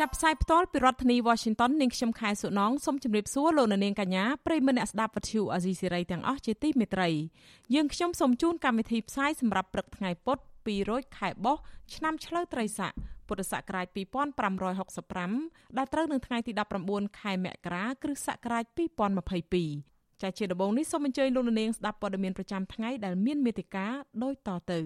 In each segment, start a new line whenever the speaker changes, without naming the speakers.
ចាប់ផ្សាយផ្ទាល់ពីរដ្ឋធានី Washington នាងខ្ញុំខែសុណងសូមជម្រាបសួរលោកអ្នកនាងកញ្ញាប្រិយមិត្តអ្នកស្ដាប់វិទ្យុអាស៊ីសេរីទាំងអស់ជាទីមេត្រីយើងខ្ញុំសូមជូនកម្មវិធីផ្សាយសម្រាប់ព្រឹកថ្ងៃពុធ2រោចខែបោះឆ្នាំឆ្លូវត្រីស័កពុទ្ធសករាជ2565ដែលត្រូវនៅថ្ងៃទី19ខែមករាគ្រិស្តសករាជ2022ចាជាដំបូងនេះសូមអញ្ជើញលោកនាងស្ដាប់ព័ត៌មានប្រចាំថ្ងៃដែលមានមេត្តាដូចតទៅ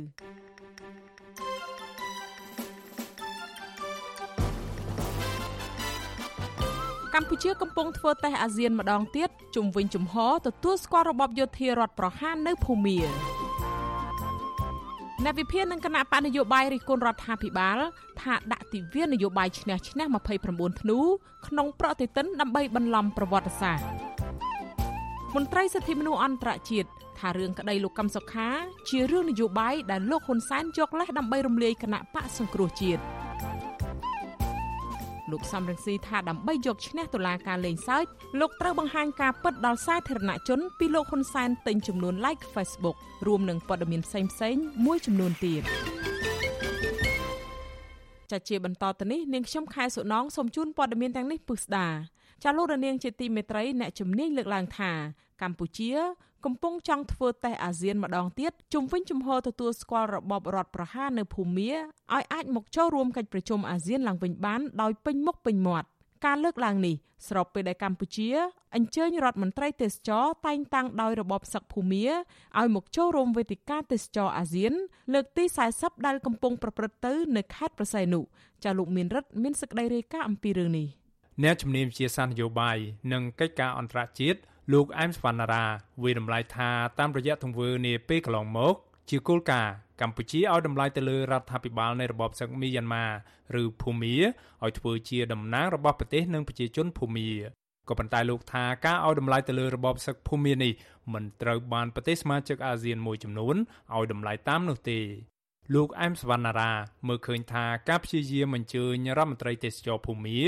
កម្ពុជាកំពុងធ្វើតេស្តអាស៊ានម្ដងទៀតជុំវិញជំហរទទួលស្គាល់របបយោធារដ្ឋប្រហារនៅភូមាអ្នកវិភាគនឹងគណៈបកនយោបាយរិះគន់រដ្ឋាភិបាល ថាដាក់ទិវានយោបាយឈ្នះឈ្នះ29ធ្នូក្នុងប្រតិទិនដើម្បីបន្លំប្រវត្តិសាស្ត្រមន្ត្រីសិទ្ធិមនុស្សអន្តរជាតិថារឿងក្តីលោកកឹមសុខា ជារឿងនយោបាយដែលលោកហ៊ុនសែនយកលេសដើម្បីរំលាយគណៈបកសង្គ្រោះជាតិ លោកសំរងស៊ីថាដើម្បីយកឈ្នះតុលាការលេងសើចលោកត្រូវបង្ហាញការពិតដល់សាធារណជនពីលោកហ៊ុនសែនទិញចំនួន like Facebook រួមនឹងព័ត៌មានផ្សេងៗមួយចំនួនទៀតចាជាបន្តទៅនេះនាងខ្ញុំខែសុណងសូមជូនព័ត៌មានទាំងនេះពិស្ដាចាលោករនាងជាទីមេត្រីអ្នកជំនាញលើកឡើងថាកម្ពុជា កំពុងចង់ធ្វើតេស្តអាស៊ានម្ដងទៀតជុំវិញជំហរទទួលស្គាល់របបរដ្ឋប្រហារនៅភូមាឲ្យអាចមកចូលរួមកិច្ចប្រជុំអាស៊ានឡើងវិញបានដោយពេញមុខពេញមាត់ការលើកឡើងនេះស្របពេលដែលកម្ពុជាអញ្ជើញរដ្ឋមន្ត្រីទេសចរតែងតាំងដោយរបបសឹកភូមាឲ្យមកចូលរួមវេទិកាទេសចរអាស៊ាន លើកទី40ដែលកំពុងប្រព្រឹត្តទៅនៅខេត្តប្រស័យនុចាលោកមានរិទ្ធមានសេចក្តីរាយការណ៍អំពីរឿងនេះ
អ្នកជំនាញវិទ្យាសាស្ត្រនយោបាយនិងកិច្ចការអន្តរជាតិ លោកអែមសវណ្ណារាវិរំលាយថាតាមរយៈទង្វើនាពេលកន្លងមក ជាគោលការណ៍កម្ពុជាឲ្យតម្លៃទៅលើរដ្ឋាភិបាលនៃរបបសឹកមីយ៉ាន់ម៉ាឬភូមាឲ្យធ្វើជាតំណាងរបស់ប្រទេសនិងប្រជាជនភូមាក៏ប៉ុន្តែលោកថាការឲ្យតម្លៃទៅលើរបបសឹកភូមានេះមិនត្រូវបានប្រទេសសមាជិកអាស៊ានមួយចំនួនឲ្យតម្លៃតាមនោះទេលោកអែមសវណ្ណារាមើលឃើញថាការព្យាយាមអញ្ជើញរដ្ឋមន្ត្រីទេសចរភូមា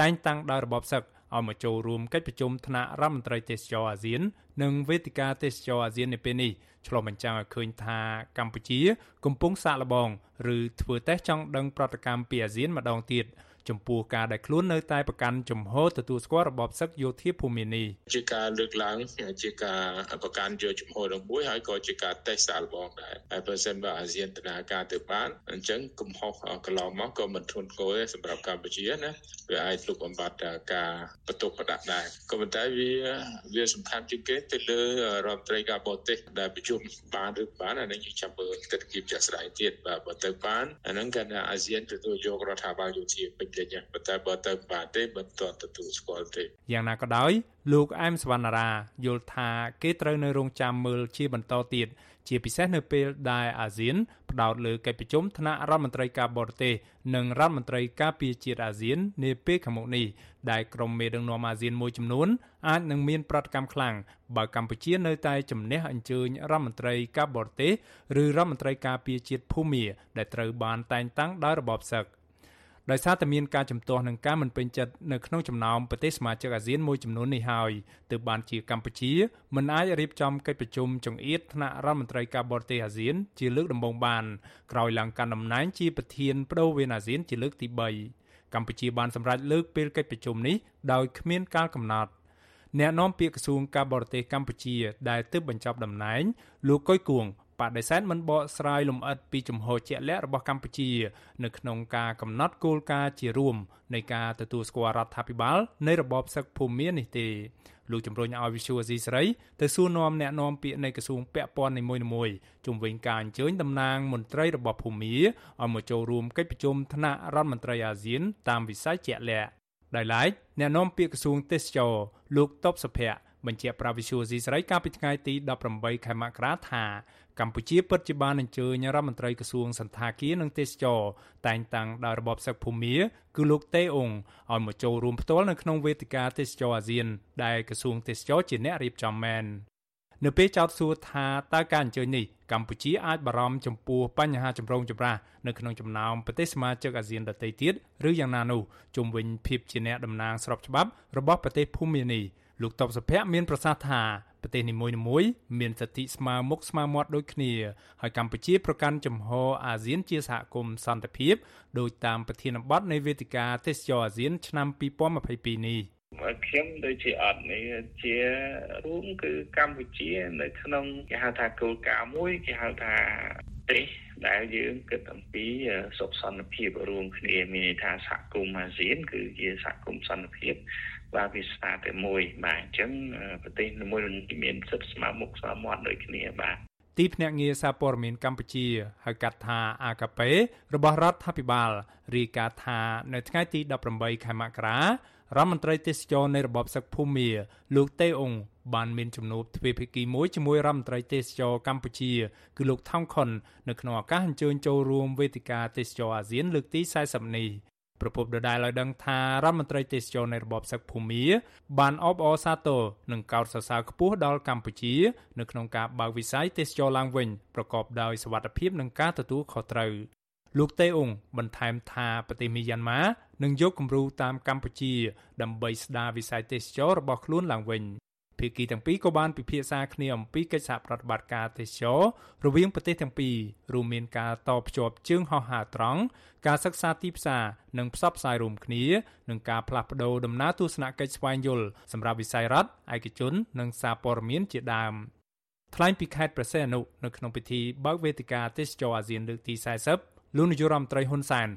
តែងតាំងដោយរបបសឹក ឲ្យមកចូលរួមកិច្ចប្រជុំថ្នាក់រដ្ឋមន្ត្រីទេសចរអាស៊ាន និងវេទិកាទេសចរអាស៊ាននៅពេលនេះឆ្លុះបញ្ចាំងឲ្យឃើញថាកម្ពុជា កំពុងសាកល្បង ឬធ្វើតេស្តចង់ដឹងប្រតិកម្មពីអាស៊ានម្ដងទៀត ចំពោះការដែលខ្លួននៅតែប្រកាន់ជំហរទទួលស្គាល់របបសឹកយោធាភូមិនេះ
ជាការលើកឡើងជាការប្រកាន់យកជំហរនឹងមួយហើយក៏ជាការតេស្តសាកល្បងដែរហើយបើសិនបើអាស៊ានដំណើរការទៅបានអញ្ចឹងកំហុសកន្លងមកក៏មិនធ្ងន់ធ្ងរទេសម្រាប់កម្ពុជាណាវាអាចលុបបំបាត់ការបន្ទុកបដាក់ដែរក៏ប៉ុន្តែវាវាសំខាន់ជាងគេទៅលើរដ្ឋត្រីការបរទេសដែលប្រជុំបានឬបានអានេះចាំមើលទស្សនវិជ្ជាស្ដាយទៀតបាទបើទៅបានអាហ្នឹងគណៈអាស៊ានទទួលយករដ្ឋាភិបាលយោធាពេញលេញប៉ុន្តែបើទៅបានទេមិនទាន់ទទួលស្គាល់ទេ
យ៉ាងណាក៏ដោយលោកអែមសវណ្ណារាយល់ថាគេត្រូវនៅរងចាំមើលជាបន្តទៀតជាពិសេសនៅពេលដែលអាស៊ានផ្ដោតលើកិច្ចប្រជុំថ្នាក់រដ្ឋមន្ត្រីការបរទេសនិងរដ្ឋមន្ត្រីការពារជាតិអាស៊ាននាពេលខាងមុខនេះដែលក្រុមមេដឹកនាំអាស៊ានមួយចំនួនអាចនឹងមានប្រតិកម្មខ្លាំងបើកម្ពុជានៅតែជំនះអញ្ជើញរដ្ឋមន្ត្រីការបរទេសឬរដ្ឋមន្ត្រីការពារជាតិភូមាដែលត្រូវបានតែងតាំងដោយរបបសឹក ដោយសារតែមានការជំទាស់នឹងការមិនពេញចិត្តនៅក្នុងចំណោមប្រទេសសមាជិកអាស៊ានមួយចំនួននេះហើយទើបបានជាកម្ពុជាមិនអាចរៀបចំកិច្ចប្រជុំចង្អៀតថ្នាក់រដ្ឋមន្ត្រីការបរទេសអាស៊ាន ជាលើកដំបូងបានក្រោយឡើងកាន់តំណែងជាប្រធានបដូវវេនអាស៊ានជាលើកទី3កម្ពុជាបានសម្រេចលើកពេលកិច្ចប្រជុំនេះដោយគ្មានកាលកំណត់អ្នកនាំពាក្យក្រសួងការបរទេសកម្ពុជាដែលទើបបញ្ចប់តំណែងលោកកុយគួង បដិសេធមិនបកស្រាយលម្អិតពីជំហរជាក់លាក់របស់កម្ពុជា នៅក្នុងការកំណត់គោលការណ៍ជារួមនៃការទទួលស្គាល់រដ្ឋាភិបាលនៃរបបសឹកភូមិនេះទេលោកជំរុញឲ្យវិសុវអាស៊ីសេរីទៅសួរនាំអ្នកនាំពាក្យនៃក្រសួងពាក់ព័ន្ធនីមួយៗជុំវិញការអញ្ជើញតំណាងមន្ត្រីរបស់ភូមិឲ្យមកចូលរួមកិច្ចប្រជុំថ្នាក់រដ្ឋមន្ត្រីអាស៊ានតាមវិស័យជាក់លាក់ដោយឡែកអ្នកនាំពាក្យក្រសួងទេសចរលោកតបសុភ័ក្របញ្ជាក់ប្រាវិសុយស៊ីស្រីកាលពីថ្ងៃទី18ខែមករាថា កម្ពុជាពិតជាបានអញ្ជើញរដ្ឋមន្ត្រីក្រសួងសន្តាគារនិងទេសចរតែងតាំងដោយរបបសឹកភូមាគឺលោកតេអ៊ុងឲ្យមកចូលរួមផ្ទាល់នៅក្នុងវេទិកាទេសចរអាស៊ានដែលក្រសួងទេសចរជាអ្នករៀបចំមែននៅពេលចោទសួរថាតើការអញ្ជើញនេះកម្ពុជាអាចបារម្ភចំពោះបញ្ហាចម្រូងចម្រាសនៅក្នុងចំណោមប្រទេសសមាជិកអាស៊ានដទៃទៀតឬយ៉ាងណានោះជុំវិញភាពជាអ្នកតំណាងស្របច្បាប់របស់ប្រទេសភូមានេះ លោកតបសុភ័ក្រមានប្រសាសន៍ថាប្រទេសនីមួយៗមានសិទ្ធិស្មើមុខស្មើមាត់ដូចគ្នាហើយកម្ពុជាប្រកាន់ជំហរអាស៊ានជាសហគមន៍សន្តិភាពដោយតាមប្រធានបទនៃវេទិកាទេសចរអាស៊ានឆ្នាំ2022នេះ
ខ្ញុំដូចជាអត់នេះជារួមគឺកម្ពុជានៅក្នុងគេហៅថាគោលការណ៍មួយគេហៅថាទេសដែលយើងគិតអំពីសុខសន្តិភាពរួមគ្នាមានន័យថាសហគមន៍អាស៊ានគឺជាសហគមន៍សន្តិភាព បាទវាស្ថាតែមួយបាទអញ្ចឹងប្រទេសមួយមានសិទ្ធិស្មើមុខស្មើមាត់ដូចគ្នាបាទ
ទីភ្នាក់ងារសារព័ត៌មានកម្ពុជាហៅកាត់ថា AKP របស់រដ្ឋាភិបាលរាយការណ៍ថានៅថ្ងៃទី18ខែមករារដ្ឋមន្ត្រីទេសចរនៃរបបសឹកភូមា លោកតេអ៊ុងបានមានជំនួបទ្វេភាគីមួយជាមួយរដ្ឋមន្ត្រីទេសចរកម្ពុជា គឺលោកថោងខុននៅក្នុងឱកាសអញ្ជើញចូលរួមវេទិកាទេសចរអាស៊ានលើកទី40នេះ ប្រពន្ធដដែលឲ្យដឹងថារដ្ឋមន្ត្រីទេសចរនៃរបបសឹកភូមាបានអបអរសាទរនិងកោតសរសើរខ្ពស់ដល់កម្ពុជានៅក្នុងការបើកវិស័យទេសចរឡើងវិញប្រកបដោយសវត្ថិភាពនិងការទទួលខុសត្រូវលោកតេអ៊ុងបន្ថែមថាប្រទេសមីយ៉ាន់ម៉ានឹងយកគំរូតាមកម្ពុជាដើម្បីស្ដារវិស័យទេសចររបស់ខ្លួនឡើងវិញ ភាគីទាំងពីរក៏បានពិភាក្សាគ្នាអំពីកិច្ចសហប្រតិបត្តិការទេសចររវាងប្រទេសទាំងពីររួមមានការតភ្ជាប់ជើងហោះហើរត្រង់ការសិក្សាទីផ្សារនិងផ្សព្វផ្សាយរួមគ្នានិងការផ្លាស់ប្តូរដំណើរទស្សនកិច្ចស្វែងយល់សម្រាប់វិស័យរដ្ឋឯកជន និងសារព័ត៌មានជាដើមថ្លែងពីខេត្តប្រសេអនុនៅក្នុងពិធីបើកវេទិកាទេសចរអាស៊ានលើកទី40លោកនាយករដ្ឋមន្ត្រីហ៊ុនសែន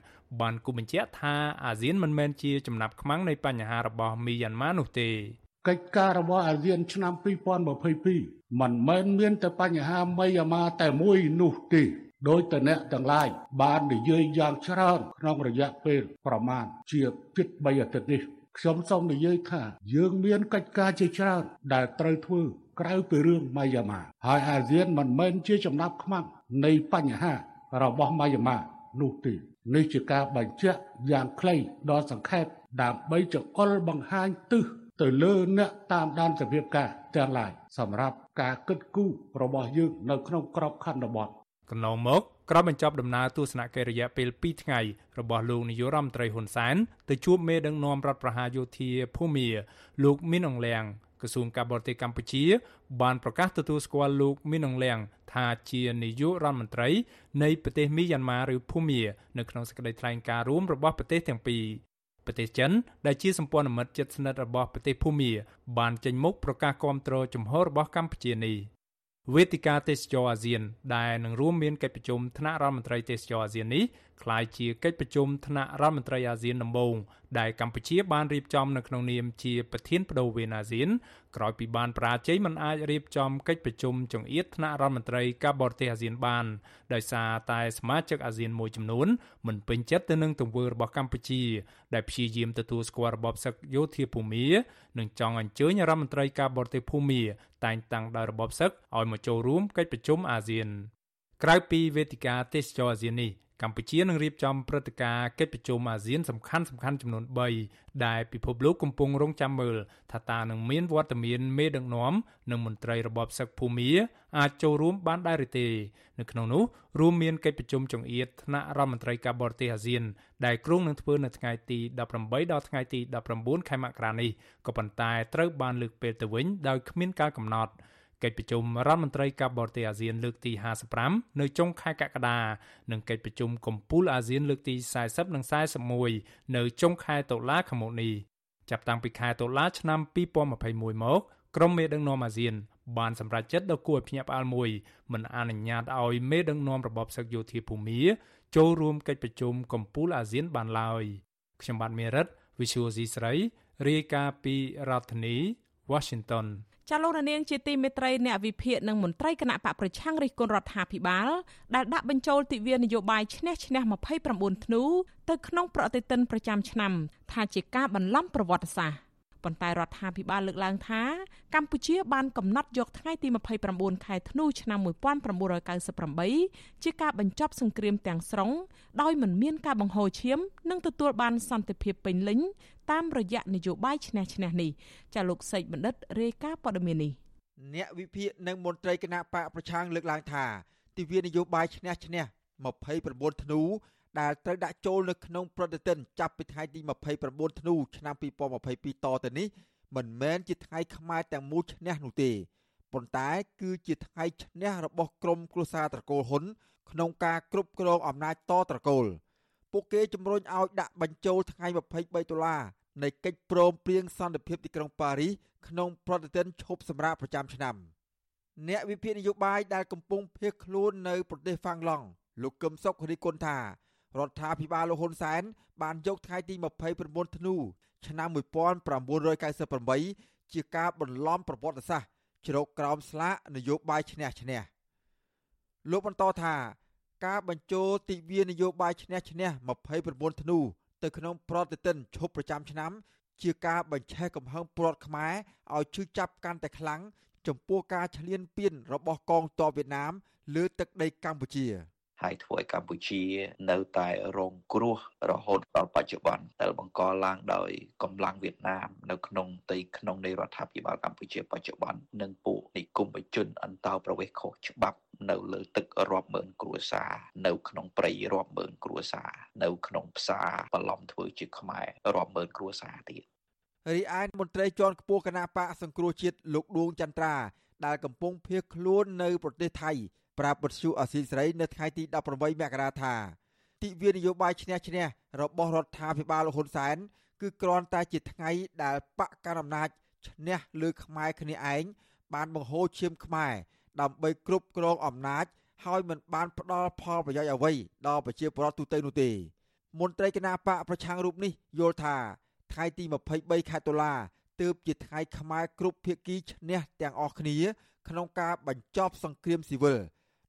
បានគូបញ្ជាក់ថាអាស៊ានមិនមែនជាចំណាប់ខ្មាំងនៃបញ្ហារបស់មីយ៉ាន់ម៉ានោះទេ
កិច្ចការរបស់អាស៊ានឆ្នាំ2022មិនមែនមានតែបញ្ហាមីយ៉ាម៉ាតែមួយនោះទេដោយតអ្នកទាំងឡាយបាននិយាយយ៉ាងច្រើនក្នុងរយៈពេលប្រមាណជាជិត3អាទិត្យនេះខ្ញុំសូមនិយាយថាយើងមានកិច្ចការជាច្រើនដែលត្រូវធ្វើក្រៅពីរឿងម៉ាយ៉ាម៉ាហើយអាស៊ានមិនមែនជាចំណាប់ខ្មាំងនៃបញ្ហារបស់ម៉ាយ៉ាម៉ានោះទេនេះជាការបញ្ជាក់យ៉ាងខ្លីដ៏សង្ខេបដើម្បីចង្អុលបង្ហាញទិស ទៅលើអ្នកតាមដានសភាពការទាំងឡាយសម្រាប់ការគិតគូររបស់យើងនៅក្នុងក្របខ័ណ្ឌបទ
កន្លងមកក្រោយបញ្ចប់ដំណើរទស្សនកិច្ចរយៈពេល2ថ្ងៃរបស់លោកនាយករដ្ឋមន្ត្រីហ៊ុនសែនទៅជួបមេដឹកនាំរដ្ឋប្រហារយោធាភូមាលោកមីនអងលៀងក្រសួងការបរទេសកម្ពុជា បានប្រកាសទទួលស្គាល់លោកមីនអងលៀងថាជានាយករដ្ឋមន្ត្រីនៃប្រទេសមីយ៉ាន់ម៉ាឬភូមានៅក្នុងសេចក្តីថ្លែងការណ៍រួមរបស់ប្រទេសទាំងពីរ ប្រទេសចិនដែលជាសម្ព័ន្ធមិត្តជិតស្និទ្ធរបស់ប្រទេសភូមា បានចេញមុខប្រកាសគាំទ្រជំហររបស់កម្ពុជានេះវេទិកាទេសចរអាស៊ានដែលនឹងរួមមានកិច្ចប្រជុំថ្នាក់រដ្ឋមន្ត្រីទេសចរអាស៊ាននេះក្លាយជាកិច្ចប្រជុំថ្នាក់រដ្ឋមន្ត្រីអាស៊ានដំបូងដែលកម្ពុជាបានរៀបចំនៅក្នុងនាមជាប្រធានបដូវវេនអាស៊ាន ក្រោយពីបានប្រាជ័យមិនអាចរៀបចំកិច្ចប្រជុំចង្អៀតថ្នាក់រដ្ឋមន្ត្រីការបរទេសអាស៊ានបានដោយសារតែសមាជិកអាស៊ានមួយចំនួនមិនពេញចិត្តទៅនឹងទង្វើរបស់កម្ពុជាដែលព្យាយាមទទួលស្គាល់របបសឹកយោធាភូមានិងចង់អញ្ជើញរដ្ឋមន្ត្រីការបរទេសភូមាតែងតាំងដោយរបបសឹកឲ្យមកចូលរួមកិច្ចប្រជុំអាស៊ានក្រៅពីវេទិកាទេសចរអាស៊ាននេះ កម្ពុជានឹងរៀបចំព្រឹត្តិការណ៍កិច្ចប្រជុំអាស៊ានសំខាន់សំខាន់ចំនួន3ដែលពិភពលោកកំពុងរងចាំមើលថាតើនឹងមានវត្តមានមេដឹកនាំនិងមន្ត្រីរបបសឹកភូមាអាចចូលរួមបានដែរឬទេនៅក្នុងនោះរួមមានកិច្ចប្រជុំចង្អៀតថ្នាក់រដ្ឋមន្ត្រីការបរទេសអាស៊ានដែលគ្រោងនឹងធ្វើនៅថ្ងៃទី18ដល់ថ្ងៃទី19ខែមករានេះក៏ប៉ុន្តែត្រូវបានលើកពេលទៅវិញដោយគ្មានការកំណត់ កិច្ចប្រជុំរដ្ឋមន្ត្រីការបរទេសអាស៊ានលើកទី55នៅចុងខែកក្កដានិងកិច្ចប្រជុំកំពូលអាស៊ានលើកទី40និង41នៅចុងខែតុលាខាងមុខនេះចាប់តាំងពីខែតុលាឆ្នាំ2021មកក្រុមមេដឹកនាំអាស៊ានបានសម្រេចចិត្តដ៏គួរឲ្យភ្ញាក់ផ្អើលមួយមិនអនុញ្ញាតឲ្យមេដឹកនាំរបបសឹកយោធាភូមាចូលរួមកិច្ចប្រជុំកំពូលអាស៊ានបានឡើយខ្ញុំបាទមេរិត Visual C ស្រីរាយការណ៍ពីរដ្ឋធានី Washington
ចាលោករនាងជាទីមេត្រីអ្នកវិភាគនិងមន្ត្រីគណៈបកប្រឆាំងរិះគន់រដ្ឋាភិបាលដែលដាក់បញ្ចូលទិវានយោបាយឈ្នះឈ្នះ29ធ្នូទៅក្នុងប្រតិទិនប្រចាំឆ្នាំថាជាការបន្លំប្រវត្តិសាស្ត្រ ប៉ុន្តែរដ្ឋាភិបាលលើកឡើងថាកម្ពុជាបានកំណត់យកថ្ងៃទី29ខែធ្នូឆ្នាំ1998ជាការបញ្ចប់សង្គ្រាមទាំងស្រុងដោយមិនមានការបង្ហូរឈាម និងទទួលបានសន្តិភាពពេញលេញតាមរយៈនយោបាយឈ្នះឈ្នះនេះចាលោកសេកបណ្ឌិតរាយការណ៍ព័ត៌មាននេះ
អ្នកវិភាគនិងមន្ត្រីគណៈបកប្រឆាំងលើកឡើងថាទិវានយោបាយឈ្នះឈ្នះ29ធ្នូ ដែលត្រូវដាក់ចូលនៅក្នុងប្រតិទិនចាប់ពីថ្ងៃទី29ធ្នូឆ្នាំ2022តទៅនេះមិនមែនជាថ្ងៃខ្មែរទាំងមូលឈ្នះនោះទេប៉ុន្តែគឺជាថ្ងៃឈ្នះរបស់ក្រមគ្រួសារត្រកូលហ៊ុនក្នុងការគ្រប់គ្រងអំណាចតត្រកូលពួកគេជំរុញឲ្យដាក់បញ្ចូលថ្ងៃ23ដុល្លារនៃកិច្ចព្រមព្រៀងសន្តិភាពទីក្រុងប៉ារីសក្នុងប្រតិទិនឈប់សម្រាកប្រចាំឆ្នាំអ្នកវិភាគនយោបាយដែលកំពុងភៀសខ្លួននៅប្រទេសហ្វាំងឡង់លោកកឹមសុខរិះគន់ថា រដ្ឋាភិបាលលោកហ៊ុនសែនបានយកថ្ងៃទី29ធ្នូឆ្នាំ1998ជាការបន្លំប្រវត្តិសាស្ត្រជ្រកក្រោមស្លាកនយោបាយឈ្នះឈ្នះលោកបន្តថាការបញ្ចូលទិវានយោបាយឈ្នះឈ្នះ29ធ្នូទៅក្នុងប្រតិទិនឈប់ប្រចាំឆ្នាំ ជាការបញ្ឆេះកំហឹងប្រដ្ឋខ្មែរឲ្យឈឺចាប់កាន់តែខ្លាំងចំពោះការឈ្លានពានរបស់កងទ័ពវៀតណាមលើទឹកដីកម្ពុជា។
ហើយធ្វើឲ្យកម្ពុជានៅតែរងគ្រោះរហូតដល់បច្ចុប្បន្នដែលបង្កឡើងដោយកម្លាំងវៀតណាមនៅក្នុងទីក្នុងនៃរដ្ឋាភិបាលកម្ពុជាបច្ចុប្បន្ននិងពួកនិគមជនអន្តោប្រវេសន៍ខុសច្បាប់នៅលើទឹករាប់ម៉ឺនគ្រួសារនៅក្នុងព្រៃរាប់ម៉ឺនគ្រួសារនៅក្នុងផ្សារបន្លំធ្វើជាខ្មែររាប់ម៉ឺនគ្រួសារទៀត
រីឯមន្ត្រីជាន់ខ្ពស់គណៈបកសង្គ្រោះជាតិលោកដួងចន្ទ្រាដែលកំពុងភៀសខ្លួននៅប្រទេសថៃ ប្រាប់បទសុអសីស្រីនៅថ្ងៃទី18មករាថាទិវានយោបាយឈ្នះឈ្នះរបស់រដ្ឋាភិបាលហ៊ុនសែនគឺគ្រាន់តែជាថ្ងៃដែលបកកណ្ដាលអំណាចឈ្នះលើខ្មែរគ្នាឯងបានបង្ហូរឈាមខ្មែរដើម្បីគ្រប់គ្រងអំណាចហើយមិនបានផ្ដល់ផលប្រយោជន៍អ្វីដល់ប្រជាពលរដ្ឋទូទៅនោះទេមន្ត្រីគណៈបកប្រឆាំងរូបនេះយល់ថាថ្ងៃទី23ខែតុលាទើបជាថ្ងៃខ្មែរគ្រប់ភាគីឈ្នះទាំងអស់គ្នា ក្នុងការបញ្ចប់សង្គ្រាមស៊ីវិល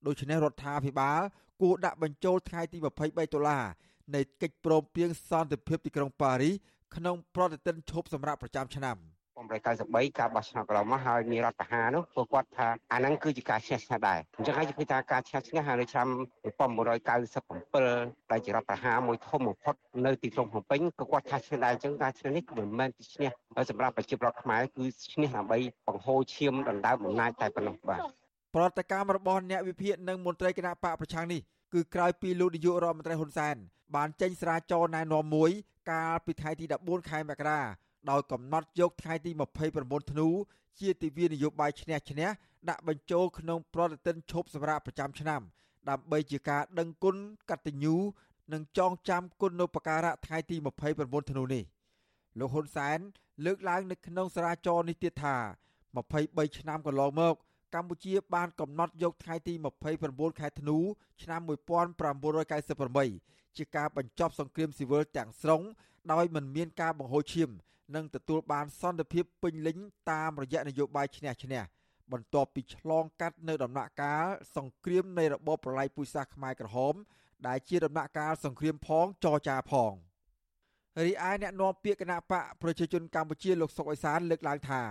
ដូច្នេះរដ្ឋាភិបាលគួរដាក់បញ្ចូលថ្ងៃទី23ដុល្លារនៃកិច្ចព្រមព្រៀងសន្តិភាពទីក្រុងប៉ារីសក្នុងប្រតិទិនឈប់សម្រាប់ប្រចាំឆ្នាំ
1993ការបោះឆ្នោតកន្លងមកហើយមានរដ្ឋប្រហារនោះពួកគាត់ថាអាហ្នឹងគឺជាការឈ្នះឈ្នះដែរអញ្ចឹងហើយគេថាការឈ្នះឈ្នះហើយនៅឆ្នាំ1997ដែលជារដ្ឋប្រហារមួយធំបំផុតនៅទីក្រុងភ្នំពេញក៏គាត់ថាឈ្នះដែរអញ្ចឹងការឈ្នះនេះមិនមែនជាឈ្នះសម្រាប់ប្រជាពលរដ្ឋខ្មែរគឺឈ្នះដើម្បីបង្ហូរឈាមដណ្ដើមអំណាចតែប៉ុណ្ណោះបាទ
ប្រតិកម្មរបស់អ្នកវិភាគនិងមន្ត្រីគណៈបកប្រឆាំងនេះគឺក្រោយពីលោកនាយករដ្ឋមន្ត្រីហ៊ុនសែនបានចេញស្រាវចរណែនាំមួយ កាលពីថ្ងៃទី14ខែមករាដោយកំណត់យកថ្ងៃទី29ធ្នូជាទិវានយោបាយឈ្នះឈ្នះដាក់បញ្ចូលក្នុងប្រតិទិនឈប់សម្រាប់ប្រចាំឆ្នាំ ដើម្បីជាការដឹងគុណកតញ្ញូនិងចងចាំគុណូបការៈថ្ងៃទី29ធ្នូនេះលោកហ៊ុនសែនលើកឡើងនៅក្នុងសារាចរនេះទៀតថា23ឆ្នាំកន្លងមក កម្ពុជាបានកំណត់យកថ្ងៃទី29ខែធ្នូឆ្នាំ1998ជាការបញ្ចប់សង្គ្រាមស៊ីវិលទាំងស្រុងដោយមិនមានការបង្ហូរឈាម និងទទួលបានសន្តិភាពពេញលេញតាមរយៈនយោបាយឈ្នះឈ្នះបន្ទាប់ពីឆ្លងកាត់នៅដំណាក់កាលសង្គ្រាមនៃរបបប្រល័យពូជសាសន៍ខ្មែរក្រហម ដែលជាដំណាក់កាលសង្គ្រាមផងចរចាផងរីឯអ្នកនាំពាក្យគណៈបកប្រជាជនកម្ពុជាលោកសុកអេសានលើកឡើងថា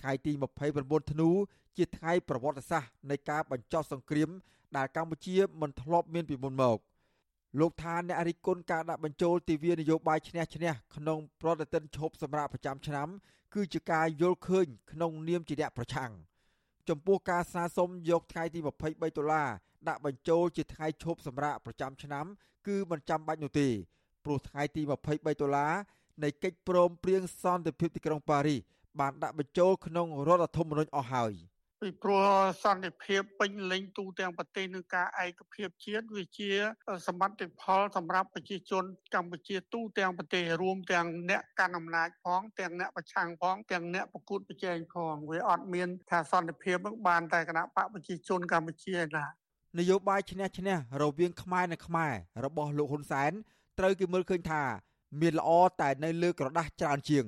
ថ្ងៃទី29ធ្នូជាថ្ងៃប្រវត្តិសាស្ត្រនៃការបញ្ចប់សង្គ្រាម ដែលកម្ពុជាមិនធ្លាប់មានពីមុនមកលោកថាអ្នករិះគន់ការដាក់បញ្ចូលទិវានយោបាយឈ្នះឈ្នះក្នុងប្រតិទិនឈប់សម្រាប់ប្រចាំឆ្នាំ គឺជាការយល់ឃើញក្នុងនាមជាអ្នកប្រឆាំងចំពោះការស្នើសុំយកថ្ងៃទី23ដុល្លារដាក់បញ្ចូលជាថ្ងៃឈប់សម្រាប់ប្រចាំឆ្នាំ គឺមិនចាំបាច់នោះទេព្រោះថ្ងៃទី23ដុល្លារនៃកិច្ចព្រមព្រៀងសន្តិភាពទីក្រុងប៉ារីស បានដាក់បញ្ចូលក្នុងរដ្ឋធម្មនុញ្ញអស់ហើយ។
ពីព្រោះសន្តិភាពពេញលេញទូទាំងប្រទេសនឹងការឯកភាពជាតិវាជាសម្បត្តិផលសម្រាប់ប្រជាជនកម្ពុជាទូទាំងប្រទេសរួមទាំងអ្នកកាន់អំណាចផងទាំងអ្នកប្រឆាំងផងទាំងអ្នកប្រកួតប្រជែងផងវាអត់មានថាសន្តិភាពនឹងបានតែគណៈបកប្រជាជនកម្ពុជាណា
នយោបាយឈ្នះឈ្នះរវាងខ្មែរនិងខ្មែររបស់លោកហ៊ុនសែនត្រូវគេមើលឃើញថា មានល្អតែនៅលើក្រដាស់ច្រើនជាង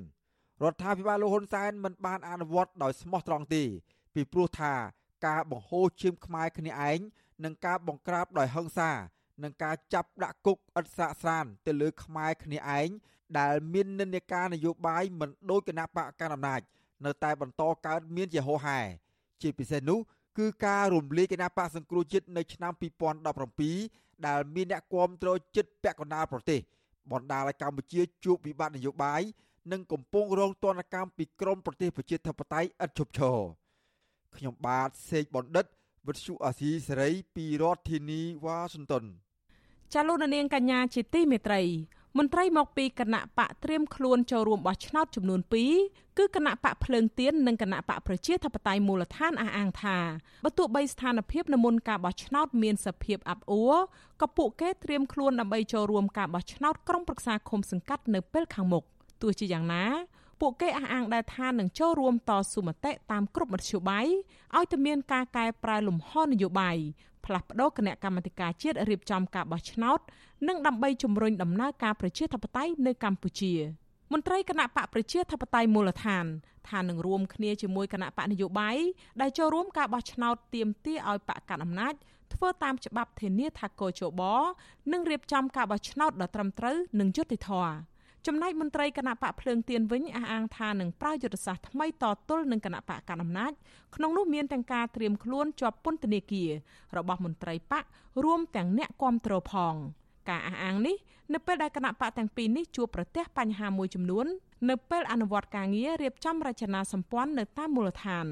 រដ្ឋាភិបាលលោកហ៊ុនសែនមិនបានអនុវត្តដោយស្មោះត្រង់ទេពីព្រោះថាការបង្ហូរឈាមខ្មែរគ្នាឯងនិងការបង្ក្រាបដោយហិង្សានឹងការចាប់ដាក់គុកឥតសាកស្រានទៅលើខ្មែរគ្នាឯងដែលមាននិន្នាការនយោបាយមិនដូចគណៈបកកណ្ដាលអំណាចនៅតែបន្តកើតមានជាហូរហែជាពិសេសនោះគឺការរំលាយគណៈបកសង្គ្រោះជាតិនៅឆ្នាំ2017ដែលមានអ្នកគាំទ្រចិត្តពាក់កណ្ដាលប្រទេសបណ្ដាលឲ្យកម្ពុជាជួបវិបត្តិនយោបាយ និងកំពុងរងទណ្ឌកម្មពីក្រមប្រទេសប្រជាធិបតេយ្យឥតឈប់ឈរខ្ញុំបាទសេកបណ្ឌិតវិទ្យុអាស៊ីសេរីពីរដ្ឋធានីវ៉ាស៊ីនតោន
ចាលោកនាងកញ្ញាជាទីមេត្រីមន្ត្រីមកពីគណៈបកត្រៀមខ្លួនចូលរួមបោះឆ្នោតចំនួន2គឺគណៈបកភ្លើងទៀននិងគណៈបកប្រជាធិបតេយ្យមូលដ្ឋានអះអាងថាបើទោះបីស្ថានភាពនៅមុនការបោះឆ្នោតមានសភាពអាប់អួរក៏ពួកគេត្រៀមខ្លួនដើម្បីចូលរួមការបោះឆ្នោតក្រុមប្រឹក្សាឃុំសង្កាត់នៅពេលខាងមុខ ទោះជាយ៉ាងណាពួកគេអះអាងដែរថានឹងចូលរួមតស៊ូមតិតាមគ្រប់មធ្យោបាយឲ្យតែមានការកែប្រែលំហនយោបាយផ្លាស់ប្តូរគណៈកម្មាធិការជាតិរៀបចំការបោះឆ្នោតនិងដើម្បីជំរុញដំណើរការប្រជាធិបតេយ្យនៅកម្ពុជាមន្ត្រីគណៈបកប្រជាធិបតេយ្យមូលដ្ឋានថានឹងរួមគ្នាជាមួយគណៈបកនយោបាយដែលចូលរួមការបោះឆ្នោតទាមទារឲ្យបកកណ្ដាលអំណាចធ្វើតាមច្បាប់ធានាថាកោជបនឹងរៀបចំការបោះឆ្នោតដ៏ត្រឹមត្រូវនិងយុត្តិធម៌ ចំណែកមន្ត្រីគណៈបកភ្លើងទៀនវិញអះអាងថានឹងប្រើយុទ្ធសាស្ត្រថ្មីតទល់នឹងគណៈបកកណ្ដាលអំណាចក្នុងនោះមានទាំងការត្រៀមខ្លួនជាប់ពន្ធនាគាររបស់មន្ត្រីបករួមទាំងអ្នកគាំទ្រផងការអះអាងនេះនៅពេលដែលគណៈបកទាំងពីរនេះជួបប្រទះបញ្ហាមួយចំនួននៅពេលអនុវត្តការងាររៀបចំរចនាសម្ព័ន្ធនៅតាមមូលដ្ឋាន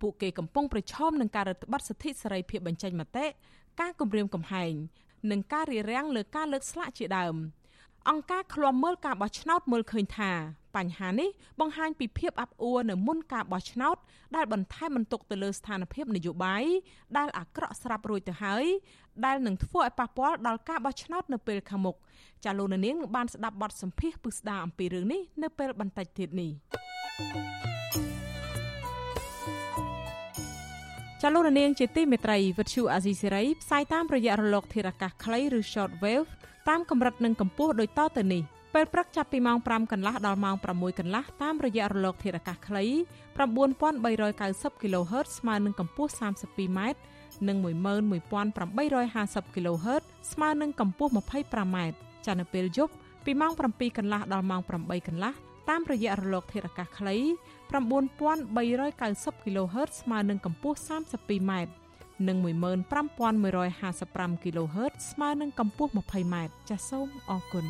ពួកគេកំពុងប្រឈមនឹងការរឹតបន្តឹងសិទ្ធិសេរីភាពបញ្ចេញមតិការគំរាមកំហែងនិងការរារាំងលើការលើកស្លាកជាដើម។ អង្គការឃ្លាំមើលការបោះឆ្នោតមើលឃើញថាបញ្ហានេះបង្ហាញពីភាពអាប់អួរនៅមុនការបោះឆ្នោតដែលបន្ថែមបន្ទុកទៅលើស្ថានភាពនយោបាយដែលអាក្រក់ស្រាប់រួចទៅហើយដែលនឹងធ្វើឲ្យប៉ះពាល់ដល់ការបោះឆ្នោតនៅពេលខាងមុខចាលោកនាងនឹងបានស្ដាប់បទសម្ភាសន៍ពឹស្ដាអំពីរឿងនេះនៅពេលបន្តិចទៀតនេះចលនានាងជាទីមេត្រីវិទ្យុអាស៊ីសេរីផ្សាយតាមរយៈរលកធារកាសខ្លីឬ short wave តាមកម្រិតនិងកម្ពស់ដូចតទៅនេះពេលព្រឹកចាប់ពីម៉ោង5កន្លះដល់ម៉ោង6កន្លះតាមរយៈរលកធាតុអាកាសខ្លី9390 kHz ស្មើនឹងកម្ពស់ 32m និង11850 kHz ស្មើនឹងកម្ពស់ 25m ចានៅពេលយប់ពីម៉ោង7កន្លះដល់ម៉ោង8កន្លះតាមរយៈរលកធាតុអាកាសខ្លី9390 kHz ស្មើនឹងកម្ពស់ 32m និង15155 kHz ស្មើនឹងកម្ពស់ 20m ចាសសូមអរគុណ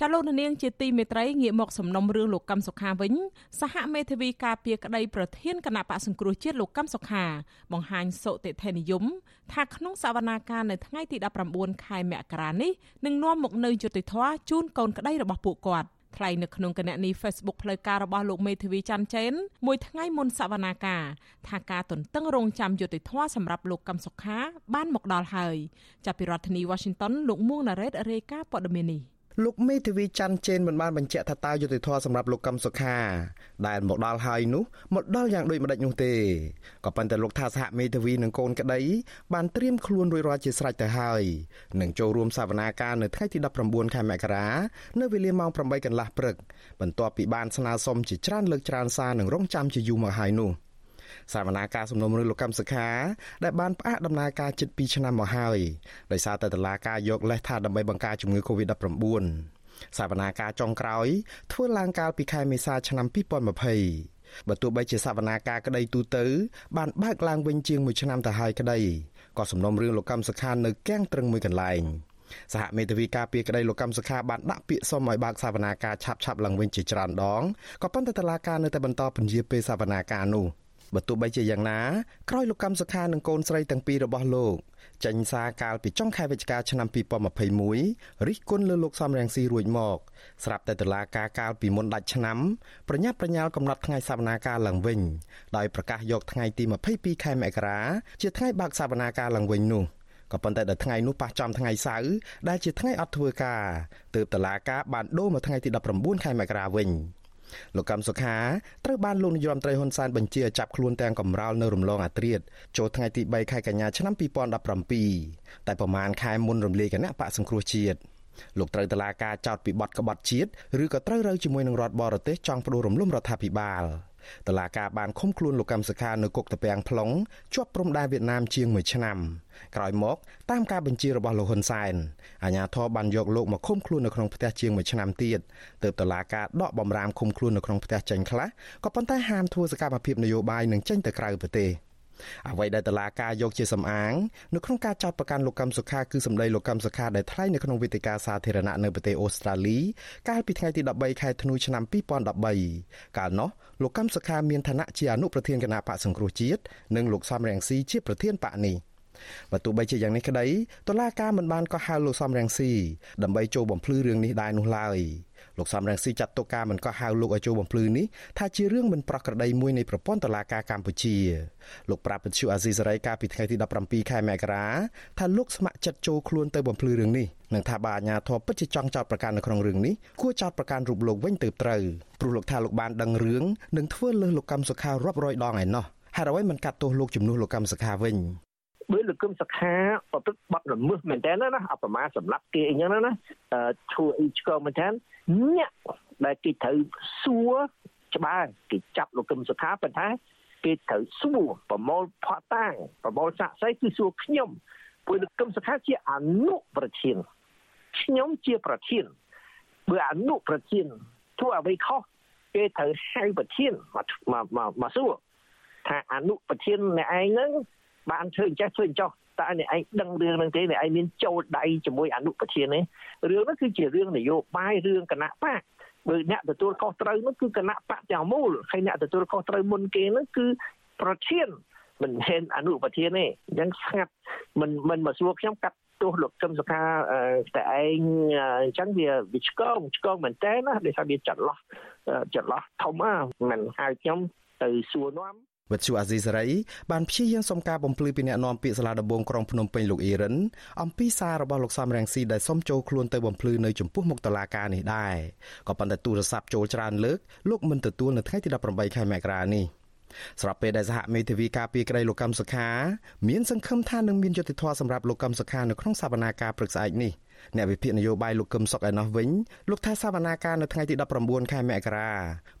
ចាលោកនាងជាទីមេត្រីងាកមកសំណុំរឿងលោកកឹមសុខាវិញសហមេធាវីការពារក្តីប្រធានគណៈបកសង្គ្រោះជាតិលោកកឹមសុខា បង្ហាញសុតិធិនិយមថាក្នុងសវនាការនៅថ្ងៃទី19ខែមករានេះនឹងនាំមកនៅយុតិធធជូនកូនក្តីរបស់ពួកគាត់ ថ្លែងនៅក្នុងគណនី Facebook ផ្លូវការរបស់លោកមេធាវីច័ន្ទចែនមួយថ្ងៃមុនសវនាការថាការទន្ទឹងរង់ចាំយុតិធធសម្រាប់លោកកឹមសុខាបានមកដល់ហើយចាប់ពីរដ្ឋធានី Washington លោកមួងណារ៉េតរាយការណ៍ព័ត៌មាននេះ
លោកមេធាវីច័ន្ទជេនមិនបានបញ្ជាក់ថាតើយុតិធធសម្រាប់លោកកឹមសុខា ដែលមកដល់ហើយនោះមកដល់យ៉ាងដូចម្ដេចនោះទេក៏ប៉ុន្តែលោកថាសហមេធាវីនិងកូនក្តីបានត្រៀមខ្លួនរួចរាល់ជាស្រេចទៅហើយនឹងចូលរួមសវនាការនៅថ្ងៃទី19ខែមករានៅវេលាម៉ោង8កន្លះព្រឹកបន្ទាប់ពីបានស្នើសុំជាច្រើនលើកច្រើនសារនឹងរងចាំជាយូរមកហើយនោះ។ សវនាការសំណុំរឿងលោកកម្មសខាដែលបានផ្អាកដំណើរការជិត2ឆ្នាំមកហើយដោយសារតែតឡាការយកលេសថាដើម្បីបង្ការជំងឺ Covid-19 សវនាការចុងក្រោយធ្វើឡើងកាលពីខែមេសាឆ្នាំ2020បើទោះបីជាសវនាការក្តីទូទៅ បានបើកឡើងវិញជាង1ឆ្នាំទៅហើយក្តីក៏សំណុំរឿងលោកកម្មសខានៅគាំងត្រឹងមួយកន្លែងសហមេធាវីការពារក្តីលោកកម្មសខាបានដាក់ពាក្យសុំឲ្យបើកសវនាការឆាប់ឆាប់ឡើងវិញជាច្រើនដងក៏ប៉ុន្តែតឡាការនៅតែបន្តពន្យាពេលសវនាការនោះ បើទោះបីជាយ៉ាងណាក្រោយលោកកម្មសុខានិងកូនស្រីទាំងពីររបស់លោកចេញសារកាលពីចុងខែវិច្ឆិកាឆ្នាំ2021រិះគន់លើលោកសំរងស៊ីរួចមកស្រាប់តែតុលាការកាលពីមុនដាច់ឆ្នាំប្រញាប់ប្រញាល់កំណត់ថ្ងៃសវនាការឡើងវិញដោយប្រកាសយកថ្ងៃទី22ខែមករាជាថ្ងៃបើកសវនាការឡើងវិញនោះក៏ប៉ុន្តែដល់ថ្ងៃនោះប៉ះចំថ្ងៃសៅរ៍ដែលជាថ្ងៃអត់ធ្វើការទើបតឡាការបានដូរមកថ្ងៃទី19ខែមករាវិញ លោកកម្មសុខាត្រូវបានលោកនាយរដ្ឋមន្ត្រីហ៊ុនសែនបញ្ជាចាប់ខ្លួនទាំងកំរោលនៅរំលងអាត្រៀតចូលថ្ងៃទី3ខែកញ្ញាឆ្នាំ2017តែប្រមាណខែមុនរំលាយគណៈបកសង្គ្រោះជាតិលោកត្រូវតឡាការចោតពីបទក្បត់ជាតិឬក៏ត្រូវរើជាមួយនឹងរដ្ឋបរទេសចង់ផ្ដួលរំលំរដ្ឋាភិបាល តឡាការបានឃុំខ្លួនលោកកម្មសខានៅគុកតាពាំង plong ជាប់ព្រំដែនវៀតណាមជាង1ឆ្នាំក្រោយមកតាមការបញ្ជារបស់លោកហ៊ុនសែនអាជ្ញាធរបានយកលោកមកឃុំខ្លួននៅក្នុងផ្ទះជាង1ឆ្នាំទៀតទើបតឡាការដកបំរាមឃុំខ្លួននៅក្នុងផ្ទះចេញខ្លះក៏ប៉ុន្តែហាមធ្វើសកម្មភាពនយោបាយនិងចេញទៅក្រៅប្រទេសអ្វីដែលតឡាការយកជាសំអាងនៅក្នុងការចោទប្រកាន់លោកកឹមសុខាគឺសម្ដីលោកកឹមសុខាដែលថ្លែងនៅក្នុងវេទិកាសាធារណៈនៅប្រទេសអូស្ត្រាលីកាលពីថ្ងៃទី13ខែធ្នូឆ្នាំ2013កាលនោះ លោកកឹមសុខាមានឋានៈជាអនុប្រធានគណៈបកសង្គ្រោះជាតិនិងលោកសំរងស៊ីជាប្រធានបកនេះបើទោះបីជាយ៉ាងនេះក្តីតុលាការមិនបានកោះហៅលោកសំរងស៊ីដើម្បីចូលបំភ្លឺរឿងនេះដែរនោះឡើយលោកសំរងស៊ីចាត់ទុកការមិនកោះហៅលោកឲ្យចូលបំភ្លឺនេះថាជារឿងមិនប្រក្រតីមួយនៃប្រព័ន្ធតុលាការកម្ពុជាលោកប្រាប់ពជ្ជអាស៊ីសេរីកាលពីថ្ងៃទី17ខែមករាថាលោកស្ម័គ្រចិត្តចូលខ្លួនទៅបំភ្លឺរឿងនេះ និងថាបើអាជ្ញាធរពិតជាចង់ចោទប្រកាន់នៅក្នុងរឿងនេះគួរចោទប្រកាន់រូបលោកវិញទៅត្រូវព្រោះលោកថាលោកបានដឹងរឿងនិងធ្វើលើសលោកកម្មសុខារាប់រយដងឯណោះហេតុអ្វីមិនកាត់ទោសលោកជំនួសលោកកម្មសុខាវិញ
បើលោកគឹមសខាប្រព្រឹត្តបទល្មើសមែនតើណាអបមាសម្រាប់គេអីចឹងណាឈួរអីឆ្កងមែនតើញាក់ដែលគេត្រូវសួរច្បាស់គេចាប់លោកគឹមសុខាប៉ុន្តែគេត្រូវសួរប្រមូលផតតាំងប្រមូលសាក់សីគឺសួរខ្ញុំព្រោះលោកគឹមសុខាជាអនុប្រធាន ខ្ញុំជាប្រធានបើអនុប្រធានធ្វើអ្វីខុសគេត្រូវហៅប្រធានមកមកមកសួរថាអនុប្រធានអ្នកឯងហ្នឹងបានធ្វើអញ្ចេះធ្វើអញ្ចោះតើអ្នកឯងដឹងរឿងហ្នឹងទេអ្នកឯងមានចូលដៃជាមួយអនុប្រធានទេរឿងហ្នឹងគឺជារឿងនយោបាយរឿងគណៈបកបើអ្នកទទួលខុសត្រូវនោះគឺគណៈបកទាំងមូលហើយអ្នកទទួលខុសត្រូវមុនគេនោះគឺប្រធានមិនមែនអនុប្រធានទេអញ្ចឹងស្ងាត់មិនមិនមកសួរខ្ញុំកាត់ ទោសលោកកឹមសុខាតែឯងអញ្ចឹងវាវាឆ្កងឆ្កងមែនតើណាដោយសារវាចាត់លោះចាត់លោះធំណាមិនហៅខ្ញុំទៅសួរនាំ
វិទ្យុអាស៊ីសេរីបានព្យាយាមសុំការបំភ្លឺពីអ្នកនាំពាក្យសាលាដំបងក្រុងភ្នំពេញលោកអ៊ីរិនអំពីសាររបស់លោកសំរងស៊ីដែលសុំចូលខ្លួនទៅបំភ្លឺនៅចំពោះមុខតុលាការនេះដែរក៏ប៉ុន្តែទូរស័ព្ទចូលច្រើនលើកលោកមិនទទួលនៅថ្ងៃទី18ខែមករានេះ ស្របពេលដែលសហមេធាវីការពីក្តីលោកកម្មសុខាមានសង្ឃឹមថានឹងមានយុត្តិធម៌សម្រាប់លោកកម្មសុខានៅក្នុងសវនាការព្រឹកស្អែកនេះអ្នកវិភាគនយោបាយលោកកឹមសុខឯណោះវិញលោកថាសវនាការនៅថ្ងៃទី19ខែមករា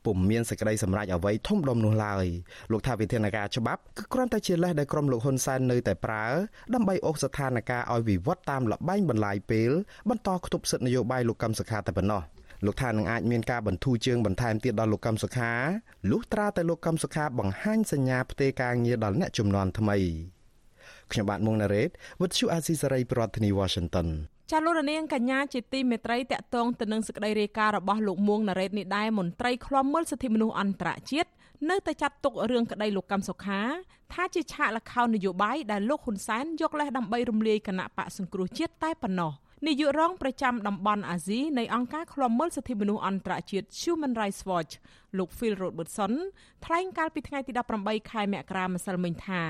ពុំមានសេចក្តីសម្រេចអ្វីធំដុំនោះឡើយលោកថាវិធានការច្បាប់គឺគ្រាន់តែជាលេសដែលក្រុមលោកហ៊ុនសែននៅតែប្រើដើម្បីអូសស្ថានភាពឲ្យវិវត្តតាមលបែងបន្លាយពេលបន្តខ្ទប់សិទ្ធិនយោបាយលោកកឹមសុខាតែប៉ុណ្ណោះ លោកថានឹងអាចមានការបន្ធូរជើងបន្ថែមទៀតដល់លោកកឹមសុខាលុះត្រាតែលោកកឹមសុខាបង្ហាញសញ្ញាផ្ទេរការងារដល់អ្នកជំនាន់ថ្មីខ្ញុំបាទមុងណារ៉េត With you Azizi Saray ប្រធានាធិបតី Washington
ចាលោកនាងកញ្ញាជាទីមេត្រីតកតងទៅនឹងសេចក្តីរាយការណ៍របស់លោកមួងណារ៉េតនេះដែរមន្ត្រីឃ្លាំមើលសិទ្ធិមនុស្សអន្តរជាតិនៅតែចាត់ទុករឿងក្តីលោកកម្មសុខាថាជាឆាកលខោននយោបាយដែលលោកហ៊ុនសែនយកលេសដើម្បីរំលាយគណៈបកសង្គ្រោះជាតិតែប៉ុណ្ណោះ នាយករងប្រចាំតំបន់អាស៊ីនៃអង្គការឃ្លាំមើលសិទ្ធិមនុស្សអន្តរជាតិ Human Rights Watch លោក Phil Robertson ថ្លែងកាលពីថ្ងៃទី18ខែមករាម្សិលមិញថា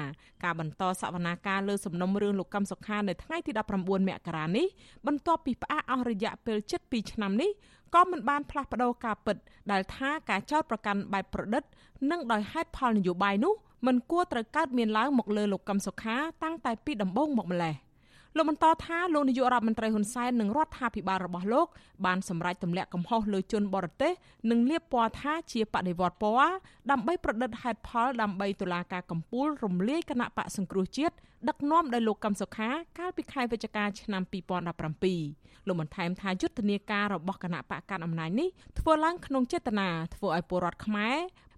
ការបន្តសវនាការលើសំណុំរឿងលោកកឹមសុខានៅថ្ងៃទី19មករានេះបន្ទាប់ពីផ្អាកអស់រយៈពេល7ឆ្នាំនេះក៏មិនបានផ្លាស់ប្តូរការពិតដែលថាការចោទប្រកាន់បែបប្រឌិត និងដោយហេតុផលនយោបាយនោះមិនគួរត្រូវកើតមានឡើងមកលើលោកកឹមសុខាតាំងតែពីដំបូងមកម្លេះ។ លោកបន្តថាលោកនាយករដ្ឋមន្ត្រីហ៊ុនសែននិងរដ្ឋាភិបាលរបស់លោកបានសម្រេចទម្លាក់កំហុសលើជនបរទេសនិងលាបពណ៌ថាជាបដិវត្តពណ៌ដើម្បីប្រឌិតហេតុផលដើម្បីតុលាការកំពូលរំលាយគណៈបកសង្គ្រោះជាតិដឹកនាំដោយលោកកឹមសុខាកាលពីខែវិច្ឆិកាឆ្នាំ2017លោកបន្ថែមថាយុទ្ធនាការរបស់គណៈបកកាន់អំណាចនេះធ្វើឡើងក្នុងចេតនាធ្វើឲ្យពលរដ្ឋខ្មែរ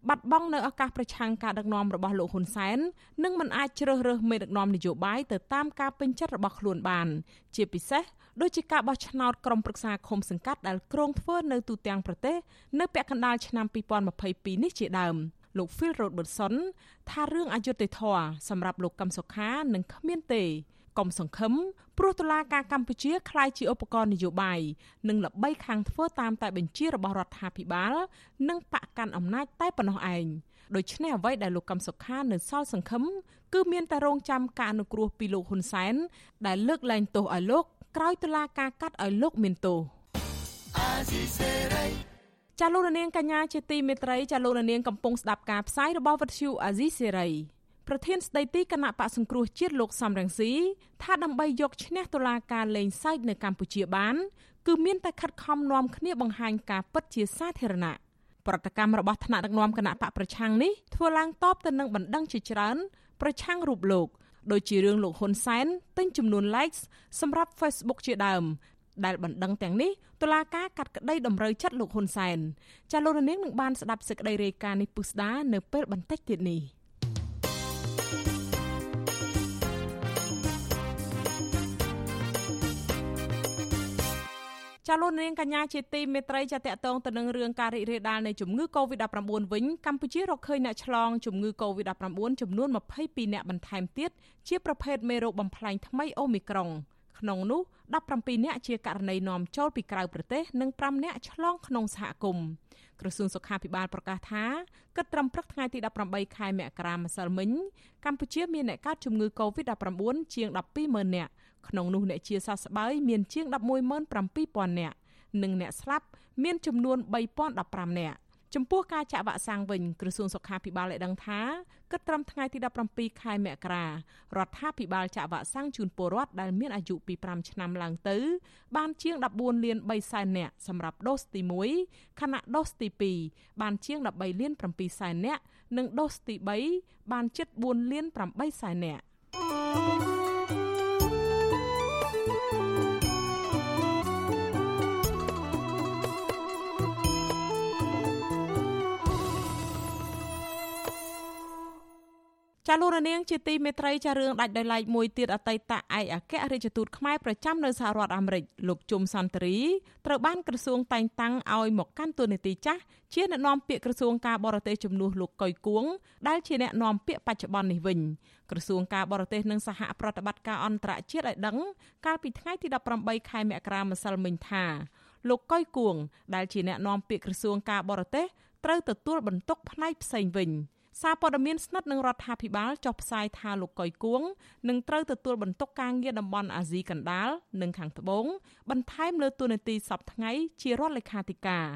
បាត់បង់នៅឱកាសប្រឆាំងការដឹកនាំរបស់លោកហ៊ុនសែននិងមិនអាចជ្រើសរើសមេដឹកនាំនយោបាយទៅតាមការពេញចិត្តរបស់ខ្លួនបាន ជាពិសេសដូចជាការបោះឆ្នោតក្រុមប្រឹក្សាឃុំសង្កាត់ដែលក្រុងធ្វើនៅទូទាំងប្រទេសនៅពាក់កណ្ដាលឆ្នាំ2022នេះជាដើមលោក Phil Robertson ថារឿងអយុត្តិធម៌សម្រាប់លោកកឹមសុខានឹងគ្មានទេ កុំសង្ឃឹមព្រោះតុលាការកម្ពុជាក្លាយជាឧបករណ៍នយោបាយនិងល្បីខាងធ្វើតាមតែបញ្ជារបស់រដ្ឋាភិបាល និងបកកាន់អំណាចតែប៉ុណ្ណោះឯងដូច្នេះអ្វីដែលលោកកឹមសុខានៅសល់សង្ឃឹមគឺមានតែរងចាំការអនុគ្រោះពីលោកហ៊ុនសែនដែលលើកលែងទោសឲ្យលោកក្រោយតុលាការកាត់ឲ្យលោកមានទោសចាលោកនាងកញ្ញាជាទីមេត្រីចាលោកនាងកំពុងស្ដាប់ការផ្សាយរបស់វិទ្យុអាស៊ីសេរី ប្រធានស្ដីទីគណៈបកសង្គ្រោះជាតិលោកសំរងស៊ីថាដើម្បីយកឈ្នះតុលាការលេងសើចនៅកម្ពុជាបាន គឺមានតែខិតខំនាំគ្នាបង្ហាញការពិតជាសាធារណៈប្រតិកម្មរបស់ថ្នាក់ដឹកនាំគណៈបកប្រឆាំងនេះធ្វើឡើងតបទៅនឹងបណ្ដឹងជាច្រើនប្រឆាំងរូបលោកដូចជារឿងលោកហ៊ុនសែនទិញចំនួន likes សម្រាប់ Facebook ជាដើមដែលបណ្ដឹងទាំងនេះតុលាការកាត់ក្តីតម្រូវចិត្តលោកហ៊ុនសែនចាលោកនាងនឹងបានស្ដាប់សេចក្តីរាយការណ៍នេះពុស្ដានៅពេលបន្តិចទៀតនេះ ចាលោកនាងកញ្ញាជាទីមេត្រីចាតកតងទៅនឹងរឿងការរីករាលដាលនៃជំងឺ Covid-19 វិញកម្ពុជារកឃើញអ្នកឆ្លងជំងឺ Covid-19 ចំនួន22អ្នកបន្ថែមទៀតជាប្រភេទមេរោគបំផ្លាញថ្មីអូមីក្រុងក្នុងនោះ17នាក់ជាករណីនាំចូលពីក្រៅប្រទេសនិង5នាក់ឆ្លងក្នុងសហគមន៍ក្រសួងសុខាភិបាលប្រកាសថាគិតត្រឹមព្រឹកថ្ងៃទី18ខែមករាម្សិលមិញកម្ពុជាមានអ្នកកើតជំងឺ Covid-19 ជាង120,000នាក់ ក្នុងនោះអ្នកជាសះស្បើយមានជាង117,000នាក់និងអ្នកស្លាប់មានចំនួន3015នាក់ចំពោះការចាក់វ៉ាក់សាំងវិញក្រសួងសុខាភិបាលបានដឹងថាគិតត្រឹមថ្ងៃទី17ខែមករារដ្ឋាភិបាលចាក់វ៉ាក់សាំងជូនពលរដ្ឋដែលមានអាយុពី5ឆ្នាំឡើងទៅ បានជាង14លាន3សែននាក់សម្រាប់ដូសទី1ខណៈដូសទី2បានជាង13លាន7សែននាក់និងដូសទី3បានជិត4លាន8សែននាក់ ចាលោករនាងជាទីមេត្រីចារឿងដាច់ដោយឡែកមួយទៀតអតីតឯកអគ្គរដ្ឋទូតខ្មែរប្រចាំនៅសហរដ្ឋអាមេរិកលោកជុំសន្តិរីត្រូវបានក្រសួងតែងតាំងឲ្យមកកាន់តួនាទីចាស់ជាអ្នកនាំពាក្យក្រសួងការបរទេសជំនួសលោកកុយគួងដែលជាអ្នកនាំពាក្យបច្ចុប្បន្ននេះវិញក្រសួងការបរទេសនិងសហប្រតិបត្តិការអន្តរជាតិឲ្យដឹងកាលពីថ្ងៃទី18ខែមករាម្សិលមិញថាលោកកុយគួងដែលជាអ្នកនាំពាក្យក្រសួងការបរទេសត្រូវទទួលបន្ទុកផ្នែកផ្សេងវិញ។ សារព័ត៌មានស្និទ្ធនឹងរដ្ឋាភិបាលចុះផ្សាយថាលោកកុយគួងនឹងត្រូវទទួលបន្ទុកការងារតំបន់អាស៊ីកណ្ដាលនិងខាងត្បូងបន្ថែមលើតួនាទីសពថ្ងៃជារដ្ឋលេខាធិការ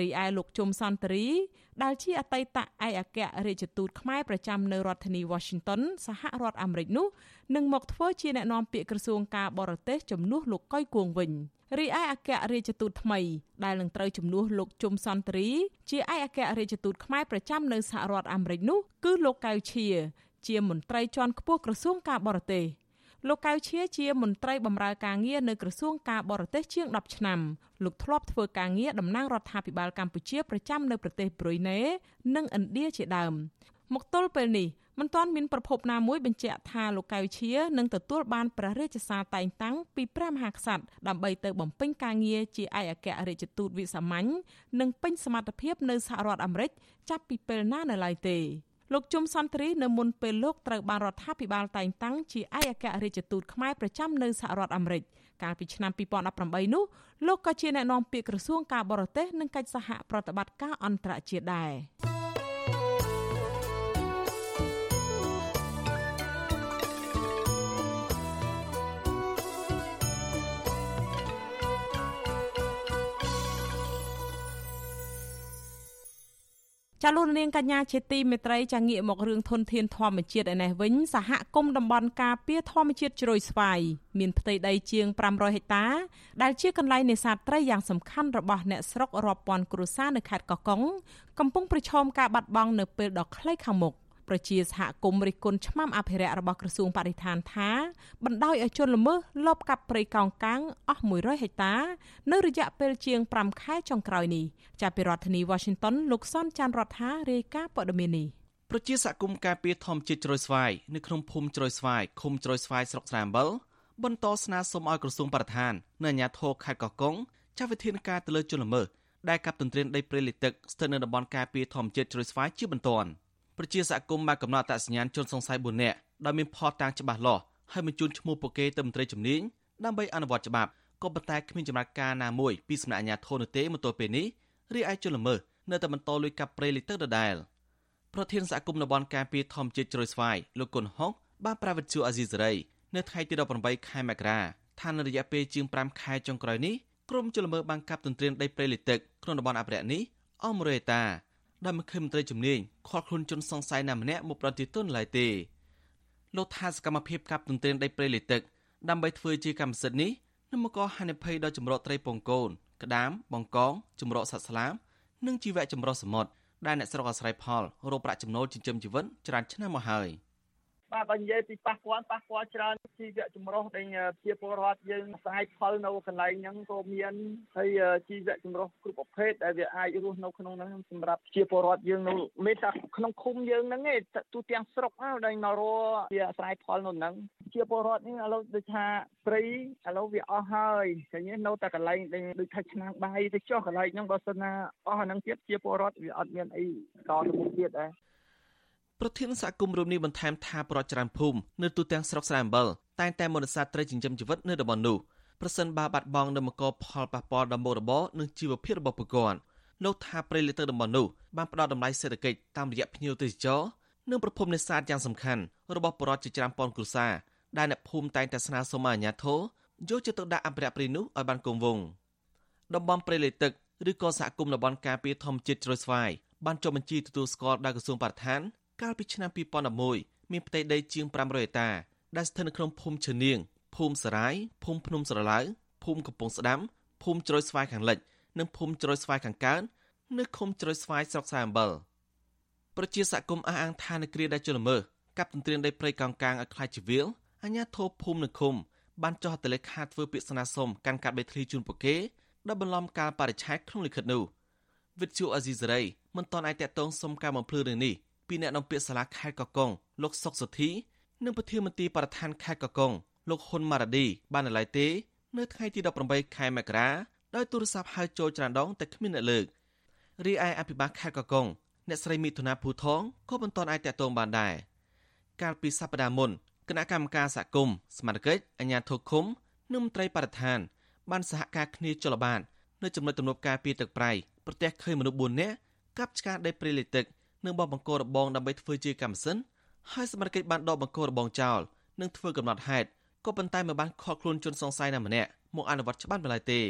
រីឯលោកជុំសន្តិរីដែលជាអតីតឯកអគ្គរដ្ឋទូតខ្មែរប្រចាំនៅរដ្ឋធានី Washington សហរដ្ឋអាមេរិកនោះនឹងមកធ្វើជាអ្នកនាំពាក្យក្រសួងការបរទេសជំនួសលោកកុយគួងវិញ។រីឯអគ្គរដ្ឋទូតថ្មីដែលនឹងត្រូវជំនួសលោកជុំសន្តិរី ជាឯកអគ្គរដ្ឋទូតខ្មែរប្រចាំនៅសហរដ្ឋអាមេរិកនោះគឺលោកកៅឈៀជាមន្ត្រីជាន់ខ្ពស់ក្រសួងការបរទេស លោកកៅឈៀជាមន្ត្រីបម្រើការងារនៅក្រសួងការបរទេសជាង10ឆ្នាំលោកធ្លាប់ធ្វើការងារតំណាងរដ្ឋាភិបាលកម្ពុជាប្រចាំនៅប្រទេសប្រ៊ុយណេនិងឥណ្ឌាជាដើមមកទល់ពេលនេះមិនទាន់មានប្រភពណាមួយបញ្ជាក់ថាលោកកៅឈៀនឹងទទួលបានព្រះរាជសារតែងតាំងពីព្រះមហាក្សត្រដើម្បីទៅបំពេញការងារជាឯកអគ្គរដ្ឋទូតវិសាមញ្ញនិងពេញសមត្ថភាពនៅសហរដ្ឋអាមេរិកចាប់ពីពេលណានៅឡើយទេ លោកជុំសន្តិរីនៅមុនពេលលោកត្រូវបានរដ្ឋាភិបាលតែងតាំងជាឯកអគ្គរដ្ឋទូតខ្មែរប្រចាំនៅសហរដ្ឋអាមេរិកកាលពីឆ្នាំ2018នោះលោកក៏ជាអ្នកនាំពាក្យក្រសួងការបរទេសនិងកិច្ចសហប្រតិបត្តិការអន្តរជាតិដែរ ចាលោកនាងកញ្ញាជាទីមេត្រីចាងាកមករឿងធនធានធម្មជាតិឯនេះវិញសហគមន៍តំបន់ការពារធម្មជាតិជ្រោយស្វាយមានផ្ទៃដីជាង500ហិកតា ដែលជាកន្លែងនេសាទត្រីយ៉ាងសំខាន់របស់អ្នកស្រុករាប់ពាន់គ្រួសារនៅខេត្តកោះកុងកំពុងប្រឈមការបាត់បង់នៅពេលដ៏ខ្លីខាងមុខ។ ប្រជាសហគមន៍រិះគន់ឆ្មាំអភិរក្សរបស់ក្រសួងបរិស្ថានថាបណ្ដោយឲ្យជនល្មើសលបកាប់ព្រៃកោងកាងអស់100ហិកតា នៅរយៈពេលជាង5ខែចុងក្រោយនេះចាប់ពីរដ្ឋធានី Washington លោកសនចាន់រដ្ឋារាយការណ៍ព័ត៌មាននេះ
ប្រជាសហគមន៍ការពារធម្មជាតិជ្រោយស្វាយនៅក្នុងភូមិជ្រោយស្វាយឃុំជ្រោយស្វាយស្រុកស្រែអំបិលបន្តស្នើសុំឲ្យក្រសួងបរិស្ថាននិងអាជ្ញាធរខេត្តកោះកុងចាត់វិធានការទៅលើជនល្មើសដែលកាប់ទន្ទ្រានដីព្រៃលិទឹកស្ថិតនៅតំបន់ការពារធម្មជាតិជ្រោយស្វាយជាបន្ទាន់ ប្រជាសហគមន៍បានកំណត់អត្តសញ្ញាណជនសង្ស័យ4នាក់ដែលមានផតតាំងច្បាស់លាស់ហើយបញ្ជូនឈ្មោះពួកគេទៅមន្ត្រីជំនាញដើម្បីអនុវត្តច្បាប់ក៏ប៉ុន្តែគ្មានចម្រាត់ការណាមួយពីសំណាក់អាជ្ញាធរនោះទេមកទល់ពេលនេះរីឯជនល្មើសនៅតែបន្តលួចកាប់ព្រៃលិទឹកដដែលប្រធានសហគមន៍តំបន់ការពារធម្មជាតិជ្រោយស្វាយលោកគុណហុកបានប្រាវិទ្យាអាស៊ីសេរីនៅថ្ងៃទី18ខែមករាថានៅរយៈពេលជាង5ខែចុងក្រោយនេះក្រុមជនល្មើសបានកាប់ទន្ទ្រានដីព្រៃលិទឹកក្នុងតំបន់អភិរក្សនេះអស់100ហិកតា ដែលមិនឃើញមន្ត្រីជំនាញខកខ្លួនជនសង្ស័យណាម្នាក់មកប្រតិទិនឡើយទេលោកថាសកម្មភាពកាប់ទន្ទ្រានដីព្រៃលិទឹកដើម្បីធ្វើជាកម្មសិទ្ធិនេះនឹងមកកហានិភ័យដល់ចម្រោកត្រីពងកូនក្តាមបង្កងចម្រោកសត្វស្លាបនិងជីវៈចម្រុះសមុទ្រដែលអ្នកស្រុកអាស្រ័យផលរកប្រាក់ចំណូលចិញ្ចឹមជីវិតច្រើនឆ្នាំមកហើយ។
បាទបើនិយាយពីប៉ះពាល់ប៉ះពាល់ច្រើនជីវៈចម្រុះដែលជាពលរដ្ឋយើងស្អាយផលនៅកន្លែងហ្នឹងក៏មានហើយជីវៈចម្រុះគ្រប់ប្រភេទដែលវាអាចរស់នៅក្នុងហ្នឹងសម្រាប់ជាពលរដ្ឋយើងនៅមិនថាក្នុងឃុំយើងហ្នឹងទេទូទាំងស្រុកដែលនៅរវាអាស្រ័យផលនៅហ្នឹងជាពលរដ្ឋនេះឥឡូវដូចថាព្រៃឥឡូវវាអស់ហើយឃើញនៅតែកន្លែងដែលដូចថាឆ្នាំងបាយទៅចុះកន្លែងហ្នឹងបើសិនណាអស់អាហ្នឹងទៀតជាពលរដ្ឋវាអត់មានអីតទៅមុខទៀតដែរ
ប្រធានសហគមន៍រួមនេះបន្ថែមថាប្រតិច្រើនភូមិនៅទូទាំងស្រុកស្រែអំបិលតែងតែមនសាត្រីចិញ្ចឹមជីវិតនៅតំបន់នោះប្រសិនបើបាត់បង់នៅមកផលប៉ះពាល់ដល់មុខរបរនិងជីវភាពរបស់ប្រជាពលរដ្ឋលោកថាព្រៃលិតតំបន់នោះបានផ្ដល់តម្លៃសេដ្ឋកិច្ចតាមរយៈភ្ញៀវទេសចរនិងប្រភពនេសាទយ៉ាងសំខាន់របស់ប្រជាជាច្រើនពាន់គ្រួសារដែលអ្នកភូមិតែងតែស្នើសុំឲ្យអាជ្ញាធរយកចិត្តទុកដាក់អភិរក្សព្រៃនោះឲ្យបានគង់វង្សតំបន់ព្រៃលិតទឹកឬក៏សហគមន៍តំបន់ការពារធម្មជាតិជ្រោយស្វាយបានចុះបញ្ជីទទួលស្គាល់ដោយក្រសួងបរិស្ថាន កាលពីឆ្នាំ2011មានផ្ទៃដីជាង500ហិកតាដែលស្ថិតនៅក្នុងភូមិឈើនាងភូមិសរាយភូមិភ្នំស្រឡៅភូមិកំពង់ស្ដាំភូមិជ្រោយស្វាយខាងលិចនិងភូមិជ្រោយស្វាយខាងកើតនៅឃុំជ្រោយស្វាយស្រុកស្រែអំបិលប្រជាសកម្មអះអាងថានៅគ្រាដែលជលមើកັບទន្ទ្រានដីព្រៃកោងកាងឲ្យខ្លាចជីវិលអាញាធរភូមិនៅឃុំបានចោះតលេខាធ្វើពាក្យស្នើសុំកាន់កាត់បេធ្លីជូនពួកគេដោយបន្លំកាលបរិច្ឆេទក្នុងលិខិតនោះវិទ្យុអាស៊ីសេរីមិនតន់អាចតតងសុំការបំភ្លឺរឿងនេះ ពីអ្នកនាំពាក្យសាលាខេត្តកកុងលោកសុកសុធីនិងប្រធានមន្ត្រីបរដ្ឋានខេត្តកកុងលោកហ៊ុនម៉ារ៉ាឌីបាននៅឡើយទេ នៅថ្ងៃទី18ខែមករាដោយទូរស័ព្ទហៅចូលច្រើនដងតែគ្មានអ្នកលើករីឯអភិបាលខេត្តកកុងអ្នកស្រីមិថុនាភូថងក៏មិនទាន់អាចតាក់ទងបានដែរកាលពីសប្តាហ៍មុនគណៈកម្មការសហគមន៍សមាជិកអាជ្ញាធរឃុំនិងមន្ត្រីបរិស្ថាន បានសហការគ្នាចលបាននៅចំណុចទំនប់ការពីទឹកប្រៃប្រទះឃើញមនុស្ស4នាក់កាប់ឆ្ការដីព្រៃលិទឹក និងបោះបង្គោលរបងដើម្បីធ្វើជាកម្មសិនហើយសមត្ថកិច្ចបានដកបង្គោលរបងចោលនិងធ្វើកំណត់ហេតុក៏ប៉ុន្តែមិនបានខកខ្លួនជនសង្ស័យណាម្នាក់មកអនុវត្តច្បាប់ឡើយទេ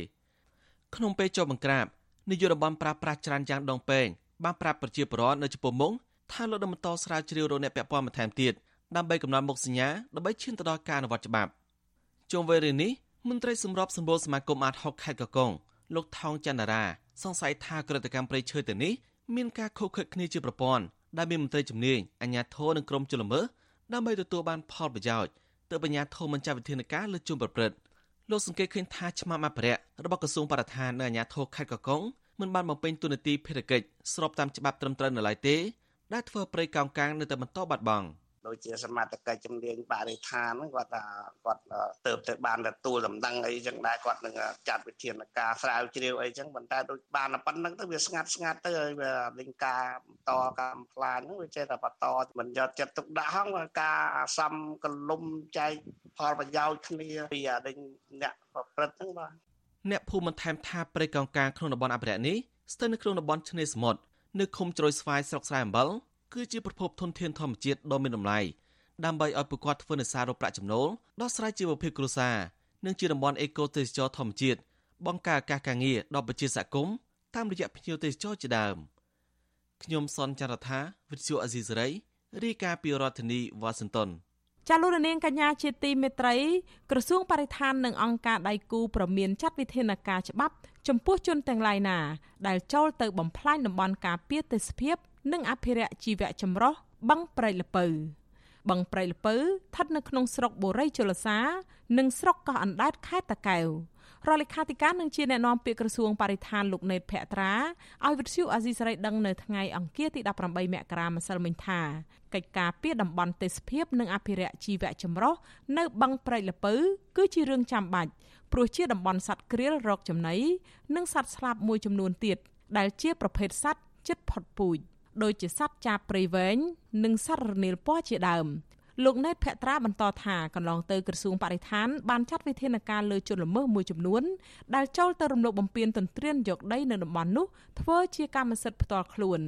ក្នុងពេលចុះបង្ក្រាបនាយករដ្ឋមន្ត្រីប្រាប្រាស់ច្រើនយ៉ាងដងពេងបានប្រាប់ប្រជាពលរដ្ឋនៅចំពោះមុខថាលោកនឹងបន្តស្រាវជ្រាវរកអ្នកពាក់ព័ន្ធបន្ថែមទៀតដើម្បីកំណត់មុខសញ្ញាដើម្បីឈានទៅដល់ការអនុវត្តច្បាប់ជុំវិញរឿងនេះមន្ត្រីសម្របសម្បូរសមាគមអាត60ខេត្តកកុងលោកថោងច័ន្ទរាសង្ស័យថាក្រតិកម្មព្រៃឈើទៅនេះ មានការខុសខិតគ្នាជាប្រព័ន្ធដែលមានមន្ត្រីជំនាញអាជ្ញាធរនិងក្រុមជលមើដើម្បីទទួលបានផលប្រយោជន៍ទើបអាជ្ញាធរមិនចាត់វិធានការលើជនប្រព្រឹត្តលោកសង្កេតឃើញថាឆ្មាំអភិរក្សរបស់ក្រសួងបរិស្ថាននិងអាជ្ញាធរខេត្តកកុងមិនបានបំពេញតួនាទីភារកិច្ចស្របតាមច្បាប់ត្រឹមត្រូវនៅឡើយទេដែលធ្វើព្រៃកោងកាងនៅតែបន្តបាត់បង់។
ដូចជាសមត្ថកិច្ចជំនាញបរិស្ថានហ្នឹងគាត់ថាគាត់ទៅទៅបានទទួលដំណឹងអីចឹងដែរគាត់នឹងចាត់វិធានការស្រាវជ្រាវអីចឹងប៉ុន្តែដូចបានប៉ុណ្្នឹងទៅវាស្ងាត់ស្ងាត់ទៅហើយវាលេងការបន្តកម្មផ្លាញហ្នឹងវាចេះតែបន្តមិនយកចិត្តទុកដាក់ហងការអាសំកលុំចែកផលប្រយោជន៍គ្នាពីអាដេញអ្នកប្រព្រឹត្តហ្នឹងបាទ
អ្នកភូមិបន្ថែមថាព្រៃកោងកាងក្នុងតំបន់អភិរក្សនេះស្ថិតនៅក្នុងតំបន់ឆ្នេរសមុទ្រនៅឃុំជ្រោយស្វាយស្រុកស្រែអំបិល គឺជាប្រភពធនធានធម្មជាតិដ៏មានតម្លៃដើម្បីឲ្យពួកគាត់ធ្វើនេសាទរកប្រាក់ចំណូលដោះស្រាយជីវភាពគ្រួសារនិងជាតំបន់អេកូទេសចរធម្មជាតិបង្កើតឱកាសការងារដល់ប្រជាសហគមន៍តាមរយៈភ្ញៀវទេសចរជាដើមខ្ញុំសនចន្ទថាវិទ្យុអេស៊ីសរ៉ៃរាយការណ៍ពីរដ្ឋធានីវ៉ាស៊ីនតោន
ចាលោកនាងកញ្ញាជាទីមេត្រីក្រសួងបរិស្ថាននិងអង្គការដៃគូប្រមានចាត់វិធានការច្បាប់ចំពោះជនទាំងឡាយណា ដែលចូលទៅបំផ្លាញតំបន់ការពារទេសភាព និងអភិរក្សជីវៈចម្រុះបឹងព្រៃលពៅបឹងព្រៃលពៅស្ថិតនៅក្នុងស្រុកបូរីជលសានិងស្រុកកោះអណ្ដែតខេត្តតាកែវរដ្ឋលេខាធិការនឹងជាអ្នកណែនាំពាក្យក្រសួងបរិស្ថានលោកណេតភក្ត្រាឲ្យវិទ្យុអាស៊ីសេរីដឹងនៅថ្ងៃអង្គារទី18មករាម្សិលមិញថាកិច្ចការពីតំបន់ទេសភាពនិងអភិរក្សជីវៈចម្រុះនៅបឹងព្រៃលពៅគឺជារឿងចាំបាច់ព្រោះជាតំបន់សត្វក្រៀលរកចំណីនិងសត្វស្លាបមួយចំនួនទៀតដែលជាប្រភេទសត្វជិតផុតពូជ ដូចជាសត្វចាបព្រៃវែងនិងសត្វរនាលពណ៌ជាដើមលោកណេតភក្ត្រាបន្តថាកន្លងទៅក្រសួងបរិស្ថានបានចាត់វិធានការលើជនល្មើសមួយចំនួនដែលចូលទៅរំលោភបំពានទន្ទ្រានយកដីនៅតំបន់នោះធ្វើជាកម្មសិទ្ធិផ្ទាល់ខ្លួន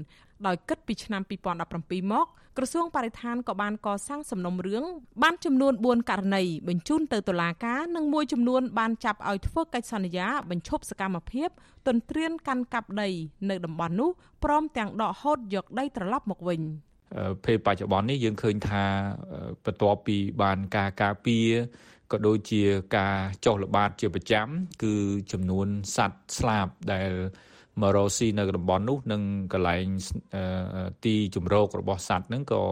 ដោយគិតពីឆ្នាំ2017មកក្រសួងបរិស្ថានក៏បានកសាងសំណុំរឿងបានចំនួន4ករណីបញ្ជូនទៅតុលាការនិងមួយចំនួនបានចាប់ឲ្យធ្វើកិច្ចសន្យាបញ្ឈប់សកម្មភាពទន្ទ្រានកាន់កាប់ដីនៅតំបន់នោះព្រមទាំងដកហូតយកដីត្រឡប់មកវិញ
ពេលបច្ចុប្បន្ននេះយើងឃើញថាបន្ទាប់ពីបានការការពារក៏ដូចជាការចុះល្បាតជាប្រចាំ គឺចំនួនសត្វស្លាបដែល មករស់ស៊ីនៅតំបន់នោះនិងកន្លែងទីជំរករបស់សត្វហ្នឹងក៏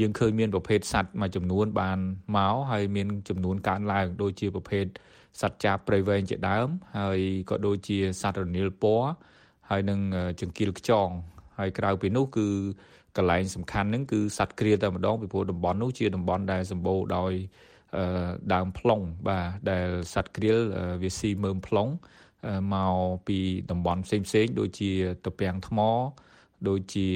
យើងឃើញមានប្រភេទសត្វមួយចំនួនបានមកហើយមានចំនួនកើនឡើងដូចជាប្រភេទសត្វចាបព្រៃវែងជាដើម ហើយក៏ដូចជាសត្វរនាលពណ៌ហើយនឹងចង្កៀលខ្យងហើយក្រៅពីនោះគឺកន្លែងសំខាន់ហ្នឹងគឺសត្វគ្រាតែម្ដងពីព្រោះតំបន់នោះជាតំបន់ដែលសម្បូរដោយដើមប្លុងបាទដែលសត្វគ្រាវាស៊ីមើមប្លុង មកពីតំបន់ផ្សេងផ្សេងដូចជាតពាំងថ្ម ដូចជា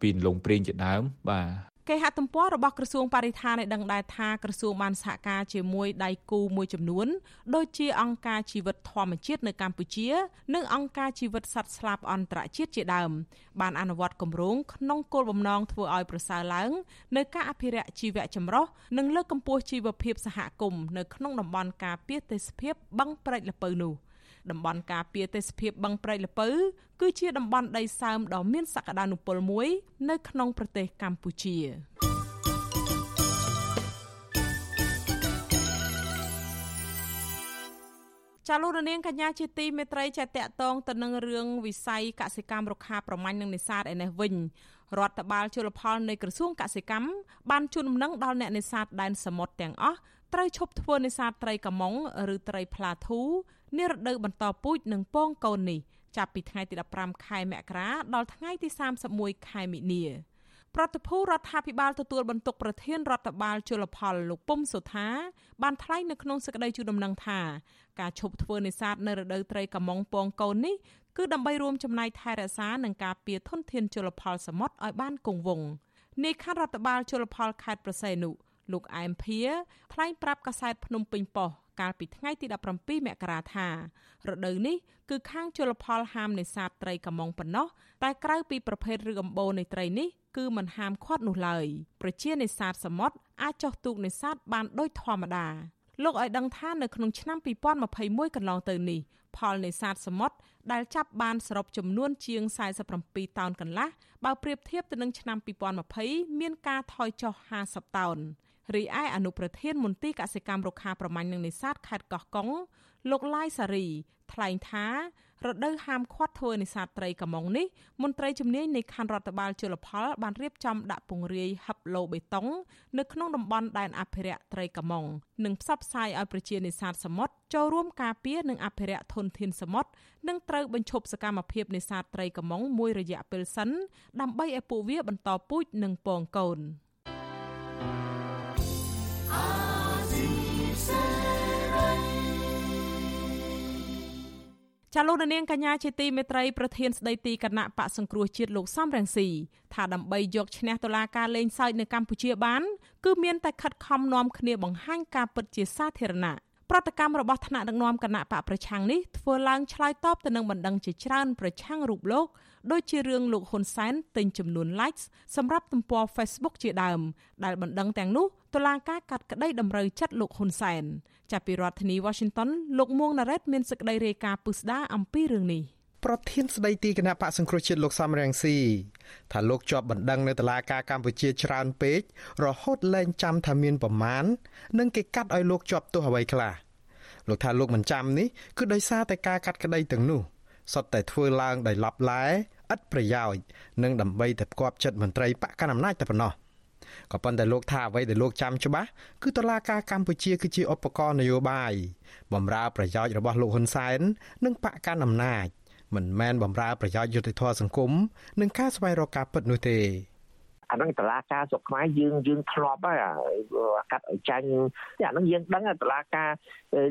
ពីនលងព្រីងជាដើមបាទ
គេហទំព័ររបស់ក្រសួងបរិស្ថានបានដឹងដែរថាក្រសួងបានសហការជាមួយដៃគូមួយចំនួន ដូចជាអង្គការជីវិតធម្មជាតិនៅកម្ពុជា និងអង្គការជីវិតសត្វស្លាបអន្តរជាតិជាដើម បានអនុវត្តគម្រោងក្នុងគោលបំណងធ្វើឲ្យប្រសើរឡើងនៅការអភិរក្សជីវៈចម្រុះនិងលើកកម្ពស់ជីវភាពសហគមន៍នៅក្នុងតំបន់ការពារទេសភាពបឹងព្រែកល្ពៅនោះ។ តំបន់ការពារទេសភាពបឹងព្រែកល្ពៅគឺជាតំបន់ដីសើមដ៏មានសក្តានុពលមួយ នៅក្នុងប្រទេសកម្ពុជាចាលោករនាងកញ្ញាជាទីមេត្រីចែកតតងទៅនឹងរឿងវិស័យកសិកម្មរុក្ខាប្រមាញ់និងនេសាទឯនេះវិញរដ្ឋបាលជលផលនៃក្រសួងកសិកម្មបានជូនដំណឹងដល់អ្នកនេសាទដែនសមុទ្រទាំងអស់ត្រូវឈប់ធ្វើនេសាទត្រីកាម៉ុងឬត្រីផ្លាធូ នារដូវបន្តពូជនិងពងកូននេះចាប់ពីថ្ងៃទី15ខែមករាដល់ថ្ងៃទី31ខែមិនិនាប្រតិភូរដ្ឋាភិបាលទទួលបន្ទុកប្រធានរដ្ឋបាលជលផលលោកពុំសុថា បានថ្លែងនៅក្នុងសេចក្តីជូនដំណឹងថាការឈប់ធ្វើនេសាទនៅរដូវត្រីកាម៉ុងពងកូននេះគឺដើម្បីរួមចំណែកថែរក្សានិងការពារធនធានជលផលសមុទ្រឲ្យបានគង់វង្សនាយខេត្តរដ្ឋបាលជលផលខេត្តប្រស័យនុលោកអែមភាថ្លែងប្រាប់កាសែតភ្នំពេញប៉ុស្តិ៍ កាលពីថ្ងៃទី17មករាថារដូវនេះគឺខាងជលផលហាមនេសាទត្រីកាម៉ុងប៉ុណ្ណោះតែក្រៅពីប្រភេទឬអំបូរនៃត្រីនេះគឺមិនហាមឃាត់នោះឡើយប្រជានេសាទសមុទ្រអាចចោះទូកនេសាទបានដូចធម្មតាលោកឲ្យដឹងថានៅក្នុងឆ្នាំ2021កន្លងទៅនេះផលនេសាទសមុទ្រដែលចាប់បានសរុបចំនួនជាង47តោនកន្លះបើប្រៀបធៀបទៅនឹងឆ្នាំ2020មានការថយចុះ50តោន រីឯអនុប្រធានមន្ទីរកសិកម្មរុក្ខាប្រមាញ់និងនេសាទខេត្តកោះកុងលោកឡាយសារីថ្លែងថារដូវហាមឃាត់ធ្វើនេសាទត្រីកាម៉ុងនេះមន្ត្រីជំនាញនៃខណ្ឌរដ្ឋបាលជលផលបានរៀបចំដាក់ពង្រាយហឹបឡូបេតុងនៅក្នុងតំបន់ដែនអភិរក្សត្រីកាម៉ុងនិងផ្សព្វផ្សាយឲ្យប្រជានេសាទសមុទ្រចូលរួមការពារនិងអភិរក្សធនធានសមុទ្រនិងត្រូវបញ្ឈប់សកម្មភាពនេសាទត្រីកាម៉ុងមួយរយៈពេលសិនដើម្បីឲ្យពួកវាបន្តពូជនិងពងកូន។ ចាលោកនាងកញ្ញាជាទីមេត្រីប្រធានស្ដីទីគណៈបកសង្គ្រោះជាតិលោកសំរងស៊ីថាដើម្បីយកឈ្នះតុលាការលេងសើចនៅកម្ពុជាបាន គឺមានតែខិតខំនាំគ្នាបង្ហាញការពិតជាសាធារណៈ ប្រតិកម្មរបស់ថ្នាក់ដឹកនាំគណៈបកប្រឆាំងនេះធ្វើឡើងឆ្លើយតបទៅនឹងបណ្ដឹងជាច្រើនប្រឆាំងរូបលោកដូចជារឿងលោកហ៊ុនសែនទិញចំនួន likes សម្រាប់ទំព័រ Facebook ជាដើម ដែលបណ្ដឹងទាំងនោះតុលាការកាត់ក្តីតម្រូវចិត្តលោកហ៊ុនសែនចាប់ពីរដ្ឋធានី Washington លោកមួងណារ៉េតមានសេចក្តីរាយការណ៍ពុស្ដាអំពីរឿងនេះ
ប្រធានស្ដីទីគណៈបកសង្គ្រោះជាតិលោកសំរងស៊ីថាលោកជាប់បណ្ដឹងនៅតុលាការកម្ពុជាច្រើនពេករហូតលែងចាំថាមានប្រមាណនិងគេកាត់ឲ្យលោកជាប់ទោសអ្វីខ្លះលោកថាលោកមិនចាំនេះគឺដោយសារតែការកាត់ក្តីទាំងនោះសុទ្ធតែធ្វើឡើងដោយឡប់ឡែឥតប្រយោជន៍និងដើម្បីតែផ្គប់ចិត្តមន្ត្រីបកកណ្ដាលអំណាចតែប៉ុណ្ណោះក៏ប៉ុន្តែលោកថាអ្វីដែលលោកចាំច្បាស់គឺតឡាការកម្ពុជាគឺជាឧបករណ៍នយោបាយបំរើប្រយោជន៍របស់លោកហ៊ុនសែននិងបកកណ្ដាលអំណាច មិនមែនបំរើប្រយោជន៍យុត្តិធម៌សង្គមនិងការស្វែងរកការពិតនោះទេ
អាហ្នឹងតឡាការស្រុកខ្មែរយើងយើងធ្លាប់ហើយកាត់ឲ្យចាញ់អាហ្នឹងយើងដឹងតឡាការ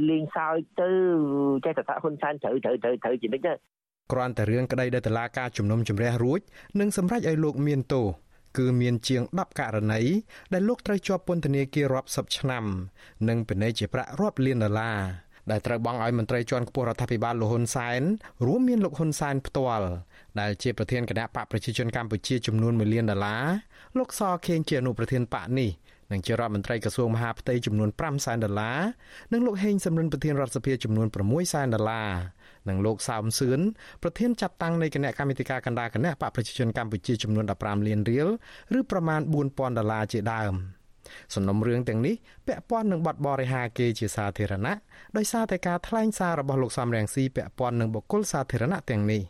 លេងសើចទៅចេះតែថាហ៊ុនសែនត្រូវត្រូវត្រូវត្រូវជានិចទៅ
គ្រាន់តែរឿងក្តីដែលតឡាការជំនុំជម្រះរួចនឹងសម្រេចឲ្យលោកមានទោសគឺមានជាង10ករណីដែលលោកត្រូវជាប់ពន្ធនាគាររាប់សិបឆ្នាំ និងពិន័យជាប្រាក់រាប់លានដុល្លារ ដែលត្រូវបង់ឲ្យមន្ត្រីជាន់ខ្ពស់រដ្ឋាភិបាលលោកហ៊ុនសែនរួមមានលោកហ៊ុនសែនផ្ទាល់ដែលជាប្រធានគណៈបកប្រជាជនកម្ពុជាចំនួន1លានដុល្លារលោកសខេងជាអនុប្រធានបកនេះនិងជារដ្ឋមន្ត្រីក្រសួងមហាផ្ទៃចំនួន5សែនដុល្លារនិងលោកហេងសំរិនប្រធានរដ្ឋសភាចំនួន6សែនដុល្លារនិងលោកសោមសឿនប្រធានចាត់តាំងនៃគណៈកម្មាធិការកណ្ដាលគណៈបកប្រជាជនកម្ពុជាចំនួន15លានរៀលឬប្រមាណ4000ដុល្លារជាដើម សំណុំរឿងទាំងនេះពាក់ព័ន្ធនឹងបទបរិហាគេជាសាធារណៈដោយសារតែការថ្លែងសាររបស់លោកសំរងស៊ីពាក់ព័ន្ធនឹងបុគ្គលសាធារណៈទាំងនេះ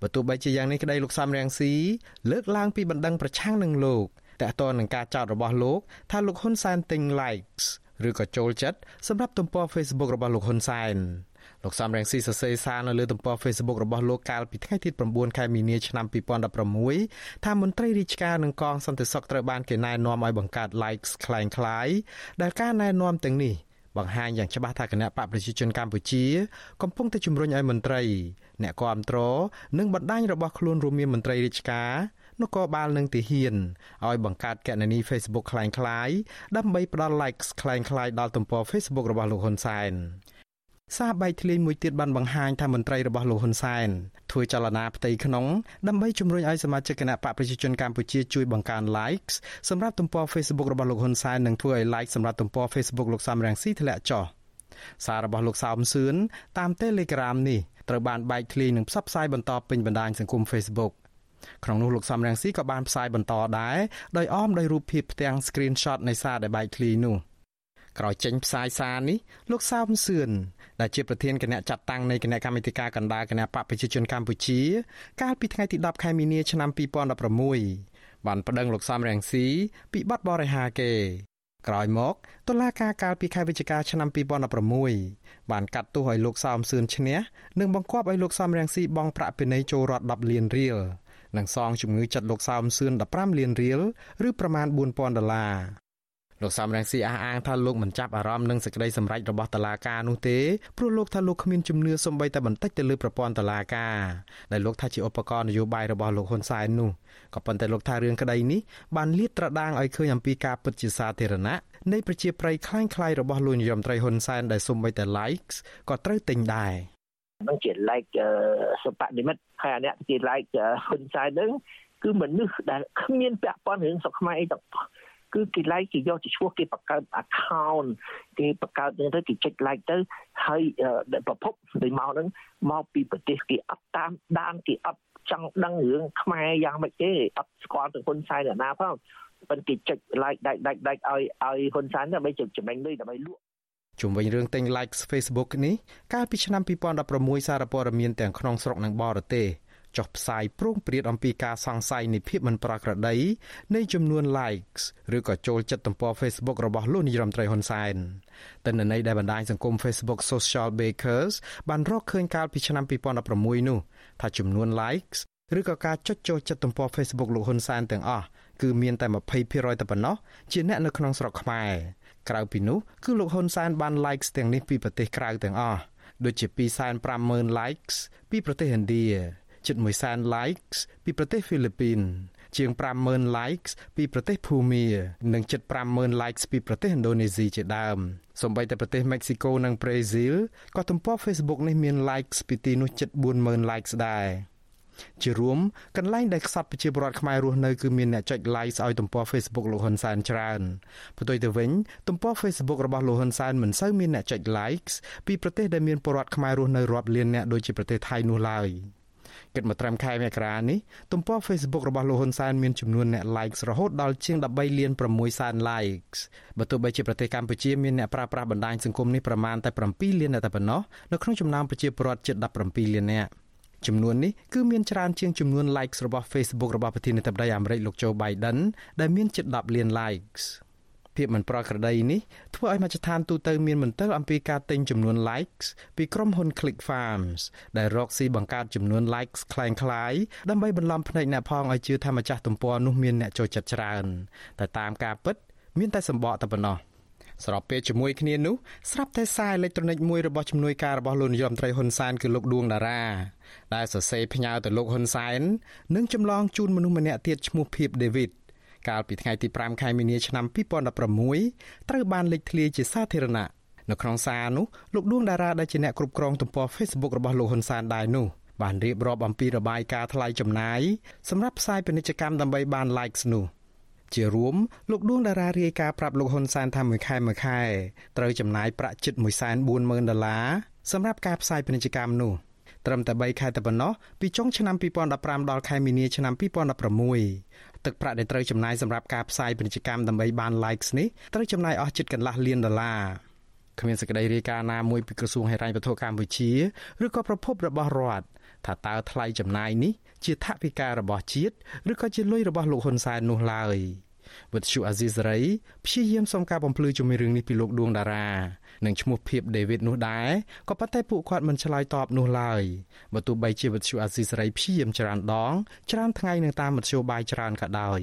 បើទោះបីជាយ៉ាងនេះក្តីលោកសំរងស៊ីលើកឡើងពីបណ្ដឹងប្រឆាំងនឹងលោកតើតើនឹងការចោទរបស់លោកថាលោកហ៊ុនសែនទិញ likes ឬក៏ចូលចិត្តសម្រាប់ទំព័រ Facebook របស់លោកហ៊ុនសែន លោកសំរងស៊ីសរសេរសារនៅលើទំព័រ Facebook របស់លោកកាលពីថ្ងៃទី9ខែមីនាឆ្នាំ2016ថាមន្ត្រីរាជការនិងកងសន្តិសុខត្រូវបានគេណែនាំឲ្យបង្កើត likes คล้ายៗដែលការណែនាំទាំងនេះបង្ហាញយ៉ាងច្បាស់ថាគណៈបកប្រជាជនកម្ពុជាកំពុងតែជំរុញឲ្យមន្ត្រីអ្នកគាំទ្រនិងបណ្ដាញរបស់ខ្លួនរួមមានមន្ត្រីរាជការនគរបាលនិងទាហានឲ្យបង្កើតគណនី Facebook คล้ายៗដើម្បីផ្ដល់ likes คล้ายៗដល់ទំព័រ Facebook របស់លោកហ៊ុនសែន សារបែកធ្លាយមួយទៀតបានបង្ហាញថាមន្ត្រីរបស់លោកហ៊ុនសែនធ្វើចលនាផ្ទៃក្នុងដើម្បីជំរុញឲ្យសមាជិកគណៈបកប្រជាជនកម្ពុជាជួយបង្កើន likes សម្រាប់ទំព័រ Facebook របស់លោកហ៊ុនសែននិងធ្វើឲ្យ like សម្រាប់ទំព័រ Facebook លោកសំរងស៊ីធ្លាក់ចុះសាររបស់លោកសោមសឿនតាម Telegram នេះត្រូវបានបែកធ្លាយនិងផ្សព្វផ្សាយបន្តពេញបណ្ដាញសង្គម Facebook ក្នុងនោះលោកសំរងស៊ីក៏បានផ្សាយបន្តដែរដោយអមដោយរូបភាពផ្ទាំង screenshot នៃសារដែលបែកធ្លាយនោះក្រោយចេញផ្សាយសារនេះលោកសោមសឿន ដែលជាប្រធានគណៈចាត់តាំងនៃគណៈកម្មាធិការកណ្ដាលគណៈបកប្រជាជនកម្ពុជា កាលពីថ្ងៃទី10ខែមីនាឆ្នាំ2016បានប្តឹងលោកសំរងស៊ីពីបទបរិហាកេក្រោយមកតុលាការកាលពីខែវិច្ឆិកាឆ្នាំ2016បានកាត់ទោសឲ្យលោកសោមសឿនឈ្នះនិងបង្គាប់ឲ្យលោកសំរងស៊ីបង់ប្រាក់ពិន័យចូលរដ្ឋ10លានរៀលនិងសងជំងឺចិត្តលោកសោមសឿន15លានរៀលឬប្រមាណ4000ដុល្លារ លោកសំរងស៊ីអះអាងថាលោកមិនចាប់អារម្មណ៍នឹងសេចក្តីសម្រេចរបស់តុលាការនោះទេព្រោះលោកថាលោកគ្មានជំនឿសំបីតែបន្តិចទៅលើប្រព័ន្ធតុលាការដែលលោកថាជាឧបករណ៍នយោបាយរបស់លោកហ៊ុនសែននោះក៏ប៉ុន្តែលោកថារឿងក្តីនេះបានលាតត្រដាងឲ្យឃើញអំពីការពិតជាសាធារណៈនៃប្រជាប្រិយคล้ายៗរបស់លោកនាយរដ្ឋមន្ត្រីហ៊ុនសែនដែលសំបីតែ likes ក៏ត្រូវទិញដែរ
នឹងជា like សុបនិមិត្តហើយអានេះជា like ហ៊ុនសែននឹងគឺមនុស្សដែលគ្មានពាក់ព័ន្ធរឿងសុខខ្មែរអីទាំង គឺគេ like គេយកទៅឈ្មោះគេបង្កើត account គេបង្កើតនឹងទៅគេចុច like ទៅហើយប្រភពដែលមកហ្នឹងមកពីប្រទេសគេអត់តាមដានគេអត់ចង់ដឹងរឿងខ្មែរយ៉ាងម៉េចទេអត់ស្គាល់ទៅហ៊ុនសែនណាផងប៉ុន្តែគេចុច like ដាច់ដាច់ដាច់ឲ្យឲ្យហ៊ុនសែនដើម្បីចំណេញលុយដើម្បីលក់
ជុំវិញរឿងទិញ likes Facebook នេះកាលពីឆ្នាំ2016សារព័ត៌មានទាំងក្នុងស្រុកនិងបរទេស ចុះផ្សាយព្រោងព្រាតអំពីការសង្ស័យនៃភាពមិនប្រក្រតីនៃចំនួន likes ឬក៏ចូលចិត្តទំព័រ Facebook របស់លោកនាយរដ្ឋមន្ត្រីហ៊ុនសែនទិន្នន័យដែលបណ្ដាញសង្គម Facebook Social Bakers បានរកឃើញកាលពីឆ្នាំ2016នោះថាចំនួន likes ឬក៏ការចុចចូលចិត្តទំព័រ Facebook លោកហ៊ុនសែនទាំងអស់គឺមានតែ20%តែប៉ុណ្ណោះជាអ្នកនៅក្នុងស្រុកខ្មែរក្រៅពីនោះគឺលោកហ៊ុនសែនបាន likes ទាំងនេះពីប្រទេសក្រៅទាំងអស់ដូចជា250,000 likes ពីប្រទេសឥណ្ឌា ជិត1សែន likes ពីប្រទេសហ្វីលីពីន ជាង50000 likes ពីប្រទេសភូមានិងជិត50000 likes ពីប្រទេសឥណ្ឌូនេស៊ីជាដើមសូម្បីតែប្រទេសមិចស៊ីកូនិងប្រេស៊ីលក៏ទំព័រ Facebook នេះមាន likes ពីទីនោះជិត40000 likes ដែរជារួមកន្លែងដែលខ្សត់ប្រជាពលរដ្ឋខ្មែររស់នៅគឺមានអ្នកចុច like ឲ្យទំព័រ Facebook លោកហ៊ុនសែនច្រើនផ្ទុយទៅវិញទំព័រ Facebook របស់លោកហ៊ុនសែនមិនសូវមានអ្នកចុច like ពីប្រទេសដែលមានពលរដ្ឋខ្មែររស់នៅរាប់លានអ្នកដូចជាប្រទេសថៃនោះឡើយ។ គិតមកត្រឹមខែមករានេះទំព័រ Facebook របស់លោកហ៊ុនសែនមានចំនួនអ្នក likes រហូតដល់ជាង13លាន6សែន likes បើទោះបីជាប្រទេសកម្ពុជាមានអ្នកប្រើប្រាស់បណ្ដាញសង្គមនេះប្រមាណតែ7លានអ្នកតែប៉ុណ្ណោះនៅក្នុងចំណោមប្រជាពលរដ្ឋជិត17លាននាក់ចំនួននេះគឺមានច្រើនជាងចំនួន likes របស់ Facebook របស់ប្រធានាធិបតីអាមេរិកលោក Joe Biden ដែលមានជិត10លាន likes ភាពមិនប្រក្រតីនេះធ្វើឲ្យមជ្ឈដ្ឋានទូទៅមានមន្ទិលអំពីការទិញចំនួន likes ពីក្រុមហ៊ុន Click Farms ដែលរកស៊ីបង្កើតចំនួន likes คล้ายៗដើម្បីបន្លំភ្នែកអ្នកផងឲ្យជឿថាម្ចាស់ទំព័រនោះមានអ្នកចូលចិត្តច្រើនតែតាមការពិតមានតែសម្បកតែប៉ុណ្ណោះស្របពេលជាមួយគ្នានោះស្រាប់តែសារអេឡិចត្រូនិកមួយរបស់ជំនួយការរបស់លោកនាយរដ្ឋមន្ត្រីហ៊ុនសែនគឺលោកដួងតារាដែលសរសេរផ្ញើទៅលោកហ៊ុនសែននិងចម្លងជូនមនុស្សម្នាក់ទៀតឈ្មោះភៀបដេវីត កាលពីថ្ងៃទី5ខែមីនាឆ្នាំ2016ត្រូវបានលេចធ្លាយជាសាធារណៈនៅក្នុងសារនោះលោកដួងតារាដែលជាអ្នកគ្រប់គ្រងទំព័រ Facebook របស់លោកហ៊ុនសែនដែរនោះបានរៀបរាប់អំពីរបាយការណ៍ថ្លៃចំណាយសម្រាប់ផ្សាយពាណិជ្ជកម្មដើម្បីបាន likes នោះជារួមលោកដួងតារារាយការណ៍ប្រាប់លោកហ៊ុនសែនថាមួយខែមួយខែត្រូវចំណាយប្រាក់ជិត140,000ដុល្លារសម្រាប់ការផ្សាយពាណិជ្ជកម្មនោះត្រឹមតែ3ខែតែប៉ុណ្ណោះពីចុងឆ្នាំ2015ដល់ខែមីនាឆ្នាំ2016 ទឹកប្រាក់ដែលត្រូវចំណាយសម្រាប់ការផ្សាយពាណិជ្ជកម្មដើម្បីបាន likes នេះត្រូវចំណាយអស់ជិតកន្លះលានដុល្លារគ្មានសេចក្តីរាយការណ៍ណាមួយពីក្រសួងហិរញ្ញវត្ថុកម្ពុជាឬក៏ប្រភពរបស់រដ្ឋថាតើថ្លៃចំណាយនេះជាថវិការបស់ជាតិឬក៏ជាលុយរបស់លោកហ៊ុនសែននោះឡើយវិទ្យុអាស៊ីសេរីព្យាយាមសុំការបំភ្លឺជំរឿងនេះពីលោកដួងតារា និងឈ្មោះភៀបដេវីតនោះដែរក៏ប៉ុន្តែពួកគាត់មិនឆ្លើយតបនោះឡើយបើទោះបីជាវិទ្យុអាស៊ីសេរីព្យាយាមច្រើនដងច្រើនថ្ងៃនឹងតាមមធ្យោបាយច្រើនក៏ដោយ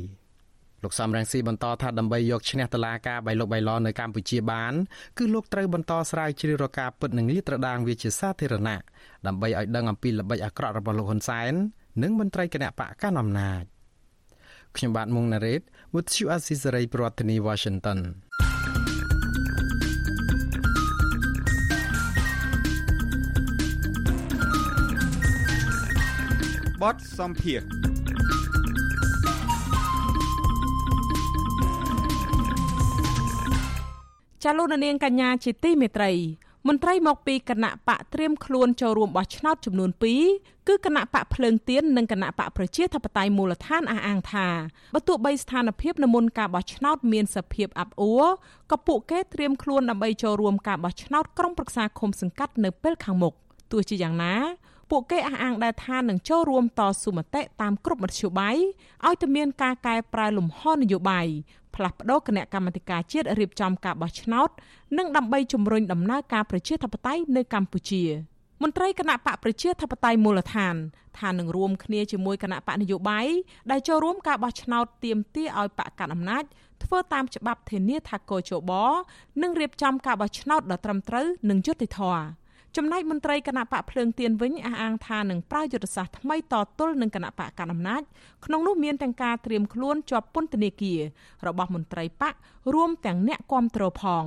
លោកសំរងស៊ីបន្តថាដើម្បីយកឈ្នះតឡាការបៃលុកបៃលនៅកម្ពុជាបានគឺលោកត្រូវបន្តស្រាវជ្រាវរកការពិតនិងលាតត្រដាងវាជាសាធារណៈដើម្បីឲ្យដឹងអំពីល្បិចអាក្រក់របស់លោកហ៊ុនសែននិងមន្ត្រីគណៈបកកណ្ដាលអំណាចខ្ញុំបាទមុងណារ៉េត With you Azizi ប្រធានាទី Washington
បទសំភារ
ចាលោកនាងកញ្ញាជាទីមេត្រីមន្ត្រីមកពីគណៈបកត្រៀមខ្លួនចូលរួមបោះឆ្នោតចំនួន2គឺគណៈបកភ្លើងទៀននិងគណៈបកប្រជាធិបតេយ្យមូលដ្ឋានអះអាងថាបើទោះបីស្ថានភាពនៅមុនការបោះឆ្នោតមានសភាពអាប់អួរក៏ពួកគេត្រៀមខ្លួនដើម្បីចូលរួមការបោះឆ្នោតក្រុមប្រឹក្សាឃុំសង្កាត់នៅពេលខាងមុខទោះជាយ៉ាងណា ពួកគេអះអាងដែរថានឹងចូលរួមតស៊ូមតិតាមគ្រប់មធ្យោបាយឲ្យតែមានការកែប្រែលំហនយោបាយផ្លាស់ប្តូរគណៈកម្មាធិការជាតិរៀបចំការបោះឆ្នោតនិងដើម្បីជំរុញដំណើរការប្រជាធិបតេយ្យនៅកម្ពុជាមន្ត្រីគណៈបកប្រជាធិបតេយ្យមូលដ្ឋានថានឹងរួមគ្នាជាមួយគណៈបកនយោបាយដែលចូលរួមការបោះឆ្នោតទាមទារឲ្យបកកណ្ដាលអំណាចធ្វើតាមច្បាប់ធានាថាកោជបនឹងរៀបចំការបោះឆ្នោតដ៏ត្រឹមត្រូវនិងយុត្តិធម៌ ចំណែកមន្ត្រីគណៈបកភ្លើងទៀនវិញអះអាងថានឹងប្រើយុទ្ធសាស្ត្រថ្មីតទល់នឹងគណៈបកកណ្ដាលអំណាចក្នុងនោះមានទាំងការត្រៀមខ្លួនជាប់ពន្ធនាគាររបស់មន្ត្រីបករួមទាំងអ្នកគាំទ្រផង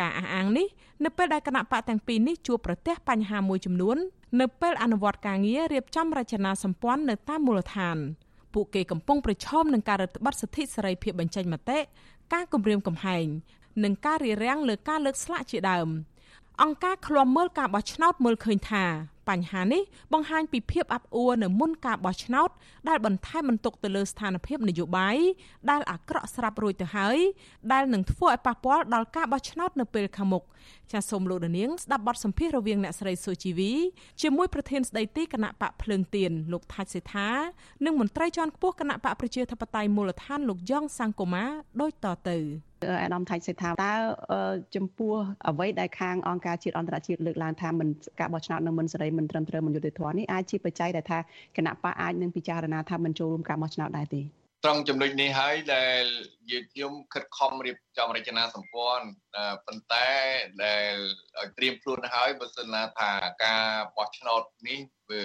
ការអះអាងនេះនៅពេលដែលគណៈបកទាំងពីរនេះជួបប្រទះបញ្ហាមួយចំនួននៅពេលអនុវត្តការងាររៀបចំរចនាសម្ព័ន្ធនៅតាមមូលដ្ឋានពួកគេកំពុងប្រឈមនឹងការរឹតបន្តឹងសិទ្ធិសេរីភាពបញ្ចេញមតិការគំរាមកំហែងនិងការរារាំងលើការលើកស្លាកជាដើម។ អង្គការឃ្លាំមើលការបោះឆ្នោតមើលឃើញថាបញ្ហានេះបង្ហាញពីភាពអាប់អួរនៅមុនការបោះឆ្នោតដែលបន្ថែមបន្ទុកទៅលើស្ថានភាពនយោបាយដែលអាក្រក់ស្រាប់រួចទៅហើយដែលនឹងធ្វើឲ្យប៉ះពាល់ដល់ការបោះឆ្នោតនៅពេលខាងមុខចាសសូមលោកនាងស្ដាប់បទសម្ភាសន៍រវាងអ្នកស្រីសុជីវីជាមួយប្រធានស្ដីទីគណៈបកភ្លើងទៀនលោកថាច់សេដ្ឋានិងមន្ត្រីជាន់ខ្ពស់គណៈបកប្រជាធិបតេយ្យមូលដ្ឋានលោកយ៉ងសង្គមាដូចតទៅ
អាដាមថាច់សេដ្ឋាតើចំពោះអ្វីដែលខាងអង្គការជាតិអន្តរជាតិលើកឡើងថាមិនការបោះឆ្នោតនៅមិនសេរីមិនត្រឹមត្រូវមិនយុត្តិធម៌នេះអាចជាបច្ច័យដែលថាគណៈបកអាចនឹងពិចារណាថាមិនចូលរួមការបោះឆ្នោតដែរទេ
ត្រង់ចំណុចនេះហើយដែលយើងខ្ញុំខិតខំរៀបចំរចនាសម្ព័ន្ធប៉ុន្តែដែលឲ្យត្រៀមខ្លួនហើយបើសិនណាថាការបោះឆ្នោតនេះវា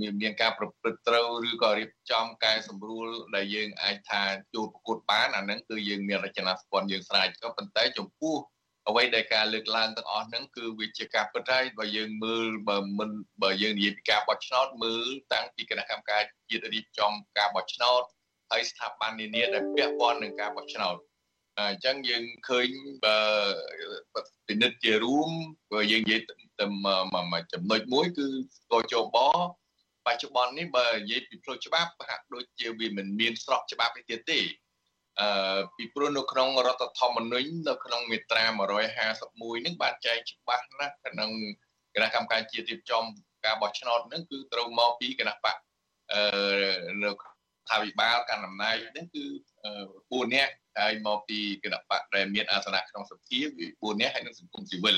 មានមានការប្រព្រឹត្តត្រូវឬក៏រៀបចំកែសម្រួលដែលយើងអាចថាចូលប្រកួតបានអាហ្នឹងគឺយើងមានរចនាសម្ព័ន្ធយើងស្រេចក៏ប៉ុន្តែចំពោះអ្វីដែលការលើកឡើងទាំងអស់ហ្នឹងគឺវាជាការពិតហើយបើយើងមើលបើមិនបើយើងនិយាយពីការបោះឆ្នោតមើលតាំងពីគណៈកម្មការជាតិរៀបចំការបោះឆ្នោតហើយស្ថាប័ននានាដែលពាក់ព័ន្ធនឹងការបោះឆ្នោតអញ្ចឹងយើងឃើញបើពិនិត្យជារួមបើយើងនិយាយទៅ មួយចំណុចមួយគឺកោជបបច្ចុប្បន្ននេះបើនិយាយពីផ្លូវច្បាប់ហាក់ដូចជាវាមិនមានស្របច្បាប់ទេទៀតទេអឺពីព្រោះនៅក្នុងរដ្ឋធម្មនុញ្ញនៅក្នុងមាត្រា151នឹងបានចែងច្បាស់ណាស់ក្នុងគណៈកម្មការជាតិរៀបចំការបោះឆ្នោតនឹងគឺត្រូវមកពីគណៈបកអឺនៅថាវិបាលកាន់អំណាចនឹងគឺ4នាក់ហើយមកពីគណៈបកដែលមានអាសនៈក្នុងសភា4នាក់ហើយនឹងសង្គមស៊ីវិល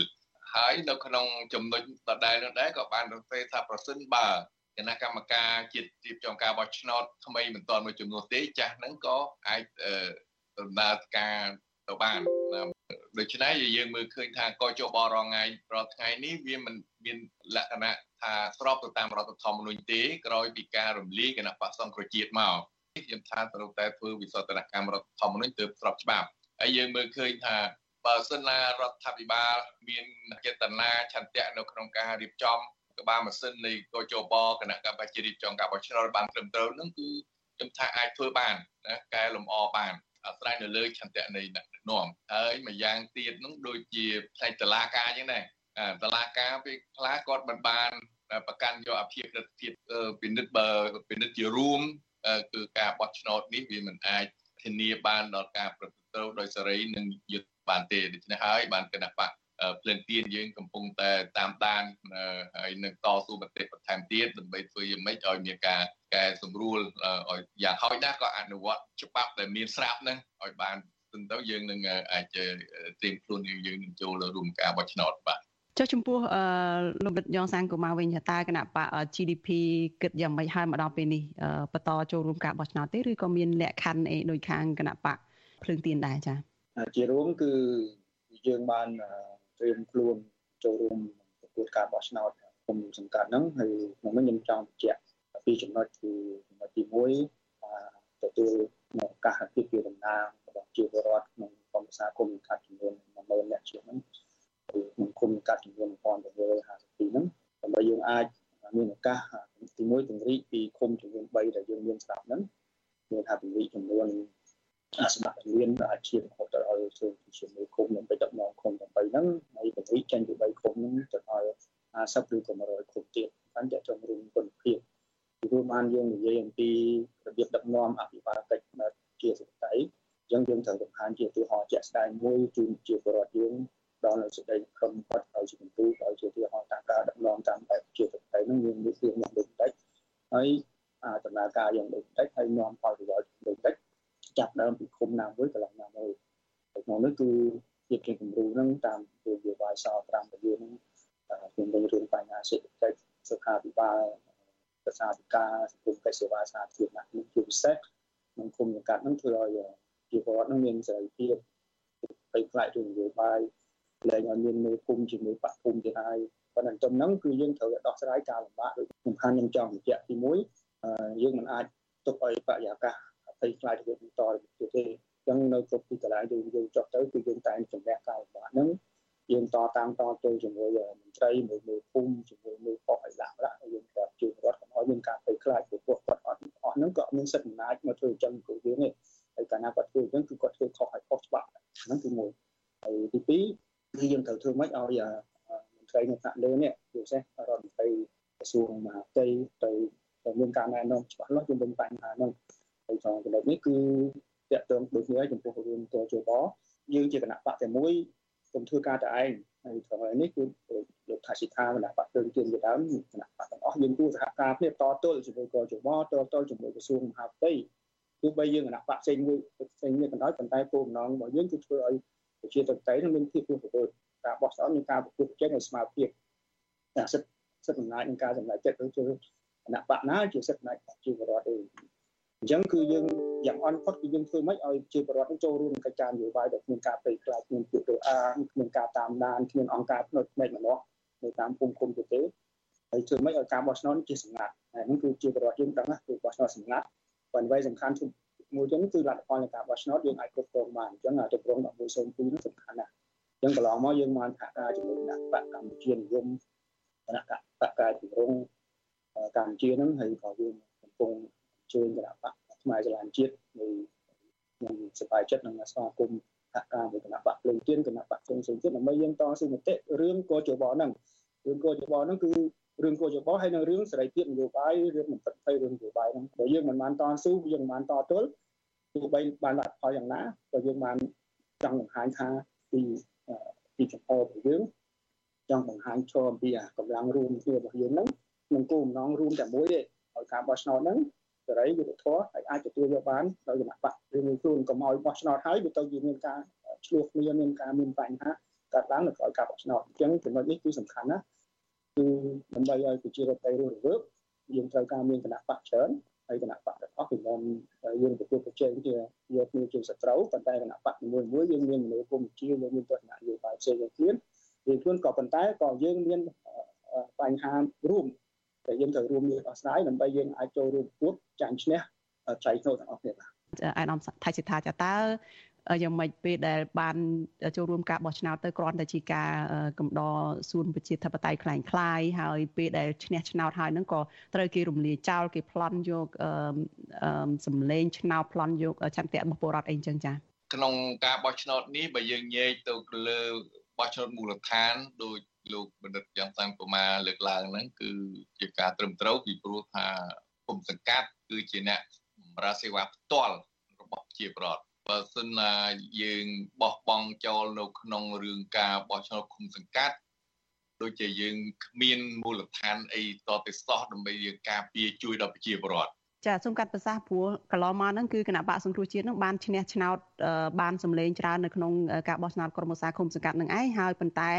ហើយនៅក្នុងចំណុចដដែលនោះដែរក៏បានរំពេថាប្រសិនបើគណៈកម្មការជាតិរៀបចំការបោះឆ្នោតថ្មីមិនទាន់មួយចំនួនទេចាស់ហ្នឹងក៏អាចដំណើរការទៅបានដូច្នេះយើងមើលឃើញថាកជបរងថ្ងៃរាល់ថ្ងៃនេះវាមិនមានលក្ខណៈថាស្របទៅតាមរដ្ឋធម្មនុញ្ញទេក្រោយពីការរំលាយគណៈបក្សសង្គ្រោះជាតិមកខ្ញុំថាត្រូវតែធ្វើវិសោធនកម្មរដ្ឋធម្មនុញ្ញទើបស្របច្បាប់ហើយយើងមើលឃើញថា បើសិនណារដ្ឋាភិបាលមានចេតនាឆន្ទៈនៅក្នុងការរៀបចំក្បាលម៉ាស៊ីននៃកោជបគណៈកម្មការរៀបចំការបោះឆ្នោតបានត្រឹមត្រូវនឹងគឺខ្ញុំថាអាចធ្វើបានណាកែលម្អបានអាស្រ័យនៅលើឆន្ទៈនៃអ្នកដឹកនាំហើយមួយយ៉ាងទៀតនោះដូចជាផ្នែកតឡាការអញ្ចឹងដែរតឡាការពេលខ្លះគាត់មិនបានប្រកាន់យកអភិក្រិតភាពពិនិត្យបើពិនិត្យជារួមគឺការបោះឆ្នោតនេះវាមិនអាចធានាបានដល់ការប្រព្រឹត្តត្រូវដោយសេរីនិងយុត្តិ បានទេដូច្នេះហើយបានគណៈបកភ្លឹងទៀនយើងកំពុងតែតាមដានហើយនឹងតស៊ូមតិបន្ថែមទៀតដើម្បីធ្វើយ៉ាងម៉េចឲ្យមានការកែសម្រួលឲ្យយ៉ាងហោចណាស់ក៏អនុវត្តច្បាប់ដែលមានស្រាប់ហ្នឹងឲ្យបានទៅទៅយើងនឹងអាចត្រៀមខ្លួនយើងនឹងចូលរួមការបោះឆ្នោតបាទ
ចុះចំពោះអឺលោកដិតយ៉ងសាងកូម៉ាវិញតើគណៈបក GDP គិតយ៉ាងម៉េចហើយមកដល់ពេលនេះបន្តចូលរួមការបោះឆ្នោតទេឬក៏មានលក្ខខណ្ឌអីដូចខាងគណៈបកភ្លើងទៀនដែរចា៎
ជារួមគឺយើងបានត្រៀមខ្លួនចូលរួមប្រកួតការបោះឆ្នោតគុំសង្កាត់ហ្នឹងហើយខ្ញុំខ្ញុំចង់បញ្ជាក់ពីចំណុចគឺចំណុចទី1ទទួលឱកាសភាពជាតំណាងរបស់ជាពលរដ្ឋក្នុងក្រុមប្រឹក្សាគុំសង្កាត់ចំនួន10000នាក់ជាងហ្នឹងក្នុងគុំកាត់ចំនួន1852ហ្នឹងដើម្បីយើងអាចមានឱកាសទី1ពង្រីកពីគុំចំនួន3ដែលយើងមានស្រាប់ហ្នឹងមានថាពង្រីកចំនួន ស្មារតីរៀនអាជីពរហូតដល់ឲ្យធ្វើជាមួយគុំដើម្បីដឹកនាំគុំទាំង3ហ្នឹងហើយពង្រីកចេញពី3គុំហ្នឹងទៅឲ្យ50ឬក៏100គុំទៀតបានចាក់ចំរួមគុណភាពពីរួមបានយើងនិយាយអំពីរបៀបដឹកនាំអភិបាលកិច្ចជាសកតិអញ្ចឹងយើងត្រូវបង្ហាញជាឧទាហរណ៍ជាក់ស្ដែងមួយជូនជាពលរដ្ឋយើងដល់នៅសេចក្តីក្រុមគាត់ឲ្យជាបន្ទូឲ្យជាឧទាហរណ៍តាមការដឹកនាំតាមបែបជាសកតិហ្នឹងមានមានរឿងយ៉ាងដូចតិចហើយដំណើរការយ៉ាងដូចតិចហើយនាំផលប្រយោជន៍ដូចតិចចាប់ដើមពីឃុំណាមួយកន្លងណាមួយក្នុងនេះគឺជាជាគំរូហ្នឹងតាមនយោបាយសល់5រយៈហ្នឹងខ្ញុំវិញរឿងបញ្ហាសេដ្ឋកិច្ចសុខាភិបាលប្រសាទិការសង្គម កិច្ចសេវាសាធារណៈនេះជាពិសេសក្នុងគុំសង្កាត់ហ្នឹងធ្វើឲ្យជីវរដ្ឋហ្នឹងមានសេរីភាពទៅខ្លាចរឿងនយោបាយលែងឲ្យមានមេភូមិជាមួយបកភូមិទៀតហើយប៉ុន្តែចំហ្នឹងគឺយើងត្រូវដោះស្រាយការលំបាកដូចសំខាន់ខ្ញុំចង់បញ្ជាក់ទី1យើងមិនអាចទុកឲ្យបរិយា ធ្វើម៉េចឲ្យមន្ត្រីនៅថ្នាក់លើនេះពិសេសរដ្ឋមន្ត្រីក្រសួងមហាផ្ទៃទៅមានការណែនាំច្បាស់លាស់ជុំវិញបញ្ហាហ្នឹងហើយ trong ចំណុចនេះគឺតកតងដូចនេះចំពោះរឿងតជបយើងជាគណៈបកតែមួយខ្ញុំធ្វើការតែឯងហើយត្រង់នេះគឺលោកថាសិដ្ឋាគណៈបកទើងទៀនជាដើមគណៈបកទាំងអស់យើងគួរសហការគ្នាតទល់ជាមួយកជបតទល់ជាមួយក្រសួងមហាផ្ទៃទោះបីយើងគណៈបកផ្សេងមួយផ្សេងនេះក៏ដោយប៉ុន្តែគោលបំណងរបស់យើងគឺធ្វើឲ្យប្រជាធិបតេយ្យនឹងមានភាពរស់រវើក ការបោះឆ្នោតមានការប្រកួតប្រជែងឲ្យស្មើភាពតែសិទ្ធិសិទ្ធិអំណាចនិងការសម្រេចចិត្តទៅជាគណៈបកណាជាសិទ្ធិអំណាចរបស់ជីវរដ្ឋទេអញ្ចឹងគឺយើងយ៉ាងអន់ផុតគឺយើងធ្វើម៉េចឲ្យជាបរដ្ឋចូលរួមក្នុងកិច្ចការនយោបាយដែលគ្មានការពេកខ្លាចគ្មានពីទៅអានគ្មានការតាមដានគ្មានអង្គការផ្នែកផ្នែកម្នាក់នៅតាមភូមិឃុំទៅទេហើយធ្វើម៉េចឲ្យការបោះឆ្នោតជាសម្ងាត់ហើយនេះគឺជាបរដ្ឋយើងដឹងណាគឺបោះឆ្នោតសម្ងាត់ប៉ុន្តែសំខាន់មួយទៀតគឺលទ្ធផលនៃការបោះឆ្នោតយើងអាចគ្រប់គ្រងបានអញ្ចឹងអាទិប្រង1102នេះសំខាន់ណាស់ អញ្ចឹងកន្លងមកយើងបានសហការជាមួយគណៈបកកម្ពុជានិយមគណៈបកការជំរុញកម្ពុជាហ្នឹងហើយក៏យើងកំពុងជួយគណៈបកផ្នែកចលនជាតិនៃខ្ញុំសប្បាយចិត្តនឹងស្វាគមន៍សហការជាមួយគណៈបកភ្លើងទៀនគណៈបកភ្លើងទៀនដើម្បីយើងតស៊ូមតិរឿងកោជបហ្នឹងរឿងកោជបហ្នឹងគឺរឿងកោជបហើយនៅរឿងសេរីភាពនយោបាយរឿងមិនប្រតិរឿងនយោបាយហ្នឹងបើយើងមិនបានតស៊ូយើងមិនបានតទល់ទោះបីបានលទ្ធផលយ៉ាងណាក៏យើងបានចង់បង្ហាញថាពី ពីចំហរបស់យើងចង់បង្ហាញឈរអំពីកម្លាំងរួមគ្នារបស់យើងហ្នឹងក្នុងគោលបំណងរួមតែមួយទេឲ្យការបោះឆ្នោតហ្នឹងសេរីយុត្តិធម៌ហើយអាចទទួលយកបានដោយគណៈបកឬមួយខ្លួនកុំឲ្យបោះឆ្នោតហើយវាទៅជាមានការឆ្លោះគ្នាមានការមានបញ្ហាកើតឡើងនៅក្រោយការបោះឆ្នោតអញ្ចឹងចំណុចនេះគឺសំខាន់ណាគឺដើម្បីឲ្យប្រជារដ្ឋទៅរស់រវើកយើងត្រូវការមានគណៈបកច្រើន ហើយគណៈបកទាំងអស់គឺមិនយើងទទួលប្រជែងជាយកគ្នាជាសត្រូវប៉ុន្តែគណៈបកមួយមួយយើងមានមនោគមវិជ្ជាយើងមានទស្សនៈនយោបាយផ្សេងគ្នាយើងខ្លួនក៏ប៉ុន្តែក៏យើងមានបញ្ហារួមតែយើងត្រូវរួមគ្នាដោះស្រាយដើម្បីយើងអាចចូលរួមពួតចាញ់ឈ្នះចៃក្នុងទាំងអស់គ្នាបាទ
អាដាមថៃសិដ្ឋាចាតើ យ៉ាងម៉េចពេលដែលបានចូលរួមការបោះឆ្នោតទៅគ្រាន់តែជាការកំដរសួនប្រជាធិបតេយ្យคล้ายคล้ายហើយពេលដែលឈ្នះឆ្នោតហើយហ្នឹងក៏ត្រូវគេរំលាយចោលគេប្លន់យកសម្លេងឆ្នោតប្លន់យកចន្ទៈរបស់ពលរដ្ឋអីចឹងចា
ក្នុងការបោះឆ្នោតនេះបើយើងញែកទៅលើបោះឆ្នោតមូលដ្ឋានដោយលោកបណ្ឌិតយ៉ាងសាំកូម៉ាលើកឡើងហ្នឹងគឺជាការត្រឹមត្រូវពីព្រោះថាគុំសង្កាត់គឺជាអ្នកបម្រើសេវាផ្ទាល់របស់ជាប្រដ្ឋ បើសិនណាយើងបោះបង់ចោលនៅក្នុងរឿងការបោះឆ្នោតឃុំសង្កាត់ដូចជាយើងគ្មានមូលដ្ឋានអីតទៅសោះដើម្បីយើងការពារជួយដល់ប្រជាពលរដ្ឋ
ចាសូមកាត់ប្រសាសន៍ព្រោះកន្លងមកហ្នឹងគឺគណៈបកសង្គ្រោះជាតិហ្នឹងបានឈ្នះឆ្នោតបានសម្លេងច្រើននៅក្នុងការបោះឆ្នោតក្រុមប្រឹក្សាគុំសង្កាត់នឹងឯងហើយប៉ុន្តែ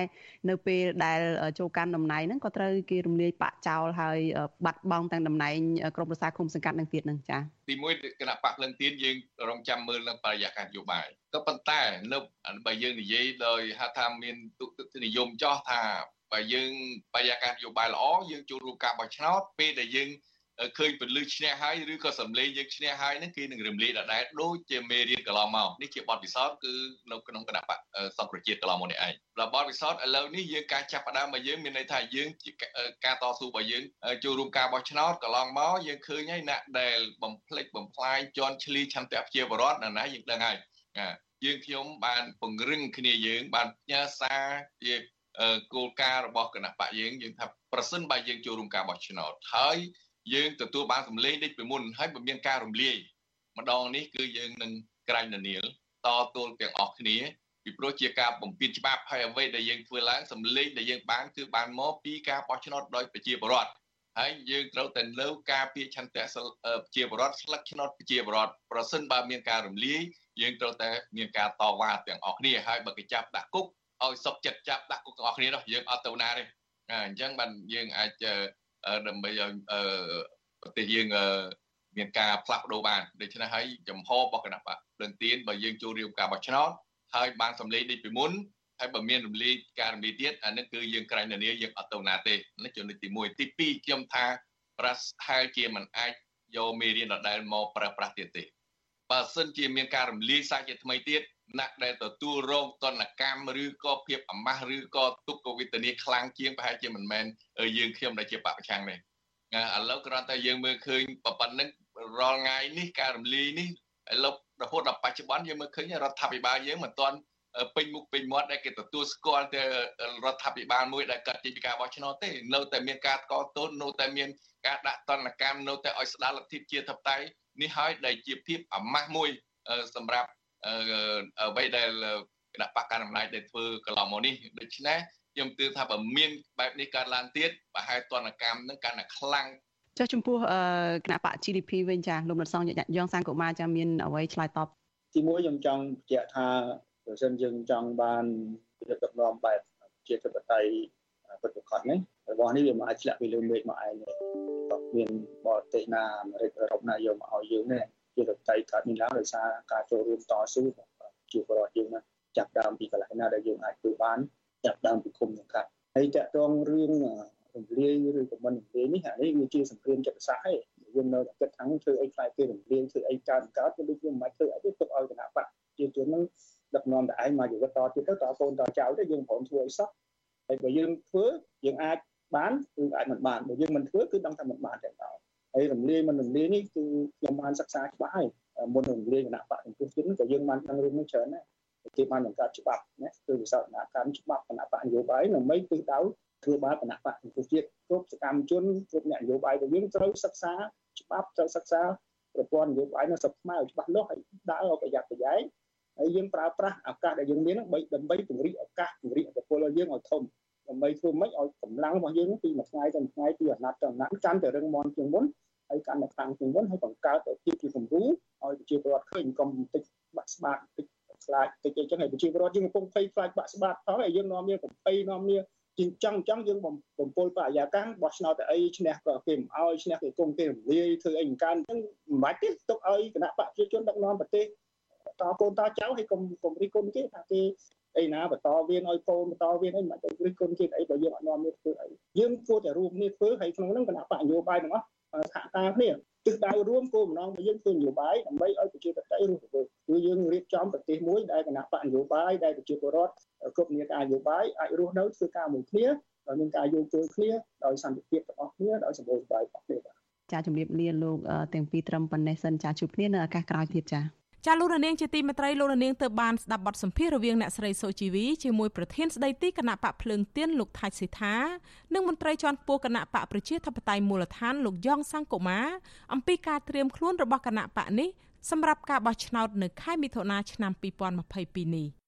នៅពេលដែលចូលកាន់តំណែងហ្នឹងក៏ត្រូវគេរំលាយបាក់ចោលហើយបាត់បង់ទាំងតំណែងក្រុមប្រឹក្សាគុំសង្កាត់នឹងទៀតហ្នឹងចា
ទីមួយគណៈបកលឹងទៀនយើងរងចាំមើលនឹងបរិយាកាសនយោបាយក៏ប៉ុន្តែនៅបើយើងនិយាយដោយហៅថាមានទុតិនិយមចោះថាបើយើងបរិយាកាសនយោបាយល្អយើងចូលរួមការបោះឆ្នោតពេលដែលយើង ឃើញពលិឈ្នះហើយឬក៏សម្លេងយើងឈ្នះហើយហ្នឹងគេនឹងរំលាយដដែលដូចជាមេរៀនកន្លងមកនេះជាបទពិសោធន៍គឺនៅក្នុងគណៈបកសង្គ្រោះជាតិកន្លងមកនេះឯងដល់បទពិសោធន៍ឥឡូវនេះយើងការចាប់ផ្ដើមរបស់យើងមានន័យថាយើងការតស៊ូរបស់យើងចូលរួមការបោះឆ្នោតកន្លងមកយើងឃើញហើយអ្នកដែលបំផ្លិចបំផ្លាញជន់ឈ្លីឆន្ទៈប្រជាពលរដ្ឋណាយើងដឹងហើយយើងខ្ញុំបានពង្រឹងគ្នាយើងបានផ្ញើសារជាគោលការណ៍របស់គណៈបកយើងយើងថាប្រសិនបើយើងចូលរួមការបោះឆ្នោតហើយ យើងទទួលបានសម្លេងដូចពីមុនហើយបើមានការរំលាយម្ដងនេះគឺយើងនឹងក្រែងនានាលតទល់ទាំងអស់គ្នាពីព្រោះជាការបំពេញច្បាប់ហើយអ្វីដែលយើងធ្វើឡើងសម្លេងដែលយើងបានគឺបានមកពីការបោះឆ្នោតដោយប្រជាពលរដ្ឋហើយយើងត្រូវតែលើការពារឆន្ទៈប្រជាពលរដ្ឋស្លឹកឆ្នោតប្រជាពលរដ្ឋប្រសិនបើមានការរំលាយយើងត្រូវតែមានការតវ៉ាទាំងអស់គ្នាហើយបើគេចាប់ដាក់គុកឲ្យសុកចិត្តចាប់ដាក់គុកទាំងអស់គ្នានោះយើងអត់ទៅណាទេអញ្ចឹងបានយើងអាច ដើម្បីឲ្យប្រទេសយើងមានការផ្លាស់ប្ដូរបានដូច្នេះហើយចំហរបស់គណៈបកភ្លឹងទៀនបើយើងចូលរៀបការបោះឆ្នោតហើយបានសម្លេងដូចពីមុនហើយបើមានរំលាយការរំលាយទៀតអានេះគឺយើងក្រែងនានាយើងអត់ទៅណាទេនេះចំណុចទី1ទី2ខ្ញុំថាប្រសហែលជាមិនអាចយកមេរៀនដដែលមកប្រើប្រាស់ទៀតទេបើសិនជាមានការរំលាយសាច់ជាថ្មីទៀត អ្នកដែលទទួលរងទណ្ឌកម្មឬក៏ភាពអាម៉ាស់ឬក៏ទុក្ខវេទនាខ្លាំងជាងប្រហែលជាមិនមែនយើងខ្ញុំដែលជាបពប្រឆាំងទេឥឡូវគ្រាន់តែយើងមើលឃើញប៉ុណ្ណឹងរាល់ថ្ងៃនេះការរំលាយនេះឥឡូវរហូតដល់បច្ចុប្បន្នយើងមើលឃើញរដ្ឋាភិបាលយើងមិនទាន់ពេញមុខពេញមាត់ដែលគេទទួលស្គាល់ទៅរដ្ឋាភិបាលមួយដែលកាត់ចេញពីការបោះឆ្នោតទេនៅតែមានការកកតូននៅតែមានការដាក់តន្តកម្មនៅតែឲ្យស្ដារលទ្ធិជាធិបតេយ្យនេះហើយដែលជាភាពអាម៉ាស់មួយសម្រាប់ អ្វីដែលគណៈបកកណ្ដាលអំណាចដែលធ្វើកន្លងមកនេះដូច្នេះខ្ញុំទឿថាបើមានបែបនេះកើតឡើងទៀតប្រហែលទណ្ឌកម្មនឹងកាន់តែខ្លាំង
ចុះចំពោះគណៈបក GDP វិញចាលោករដ្ឋសងយ៉ងសាងកុមារចាមានអ្វីឆ្លើយតប
ទីមួយខ្ញុំចង់បញ្ជាក់ថាបើសិនយើងចង់បានវិទ្យាដឹកនាំបែបជាធិបតេយ្យពិតប្រាកដនេះរបស់នេះវាមិនអាចឆ្លាក់ពីលើមេឃមកឯងទេមានបរទេសណាអាមេរិកអឺរ៉ុបណាយកមកឲ្យយើងទេ ជាតតៃកើតមានឡើងដោយសារការចូលរួមតស៊ូជាបរិបទយើងណាចាប់ដើមពីកន្លែងណាដែលយើងអាចធ្វើបានចាប់ដើមពីគុំសង្កាត់ហើយតកតងរឿងរំលាយឬក៏មិនរំលាយនេះអានេះវាជាសង្គ្រាមចិត្តសាស្ត្រឯងយើងនៅតែគិតថាធ្វើអីខ្លាយគេរំលាយធ្វើអីកើតកើតគឺដូចយើងមិនធ្វើអីទេទុកឲ្យគណៈបកជាជននឹងដឹកនាំតែឯងមកជីវិតតទៀតទៅតកូនតចៅទៅយើងព្រមធ្វើអីសោះហើយបើយើងធ្វើយើងអាចបានឬអាចមិនបានបើយើងមិនធ្វើគឺដឹងថាមិនបានតែដល់ ហើយរំលាយមិនរំលាយនេះគឺខ្ញុំបានសិក្សាច្បាស់ហើយមុនរំលាយគណៈបកសង្គ្រោះជាតិក៏យើងបានដឹងរឿងនេះច្រើនដែរគេបានបង្កើតច្បាប់ណាគឺវិសោធនកម្មច្បាប់គណៈបកនយោបាយដើម្បីទិសដៅធ្វើបាបគណៈបកសង្គ្រោះជាតិគ្រប់សកម្មជនគ្រប់អ្នកនយោបាយរបស់យើងត្រូវសិក្សាច្បាប់ត្រូវសិក្សាប្រព័ន្ធនយោបាយនៅស្រុកខ្មែរឲ្យច្បាស់លាស់ហើយដើរឲ្យប្រយ័ត្នប្រយែងហើយយើងប្រើប្រាស់ឱកាសដែលយើងមានដើម្បីដើម្បីពង្រីកឱកាសពង្រីកអធិពលយើងឲ្យធំ ដើម្បីធ្វើម៉េចឲ្យកម្លាំងរបស់យើងពីមួយថ្ងៃទៅមួយថ្ងៃពីអាណត្តិទៅអាណត្តិកាន់តែរឹងមាំជាងមុនហើយកាន់តែខ្លាំងជាងមុនហើយបង្កើតឲ្យភាពជាគំរូឲ្យប្រជាពលរដ្ឋឃើញកុំបន្តិចបាក់ស្បាតបន្តិចខ្លាចតិចអីចឹងហើយប្រជាពលរដ្ឋយើងកំពុងភ័យខ្លាចបាក់ស្បាតផងហើយយើងនាំគ្នាកំភៃនាំគ្នាជាងចង់ចង់យើងបំពល់បរិយាកាសបោះឆ្នោតតែអីឈ្នះក៏គេមិនអោយឈ្នះគេគុំគេរំលាយធ្វើអីមិនកើតអញ្ចឹងមិនបាច់ទេទុកឲ្យគណៈបកប្រជាជនដឹកនាំប្រទេសតកូនតចៅឲ្យកុំកុំរិះគន់គេថាគេ អីណាបន្តវៀនឲ្យកូនបន្តវៀនអីមិនទៅរិះគន់គេអីបើយើងអត់នាំគ្នាធ្វើអីយើងគួរតែរួមគ្នាធ្វើហើយក្នុងហ្នឹងគណៈបកនយោបាយទាំងអស់សហការគ្នាទិសដៅរួមគោលបំណងរបស់យើងគឺនយោបាយដើម្បីឲ្យប្រជាធិបតេយ្យរស់ទៅគឺយើងរៀបចំប្រទេសមួយដែលគណៈបកនយោបាយដែលប្រជាពលរដ្ឋគ្រប់នីការនយោបាយអាចរស់នៅធ្វើការមួយគ្នាដោយមានការយោគយល់គ្នាដោយសន្តិភាពទាំងអស់គ្នាដោយសម្បូរសប្បាយរបស់គ្នាបាទ
ចាជំរាបលាលោកទាំងពីរត្រឹមប៉ុណ្ណេះសិនចាជួបគ្នានៅឱកាសក្រោយទៀតចា
ចាលោករនាងជាទីមេត្រីលោករនាងទៅបានស្ដាប់បទសម្ភាសន៍រវាងអ្នកស្រីសូជីវីជាមួយប្រធានស្ដីទីគណៈបកភ្លើងទៀនលោកថាច់ស៊ីថានិងមន្ត្រីជាន់ខ្ពស់គណៈបកប្រជាធិបតេយ្យមូលដ្ឋានលោកយ៉ងសង្គមាអំពីការត្រៀមខ្លួនរបស់គណៈបកនេះសម្រាប់ការបោះឆ្នោតនៅខែមិថុនាឆ្នាំ2022នេះ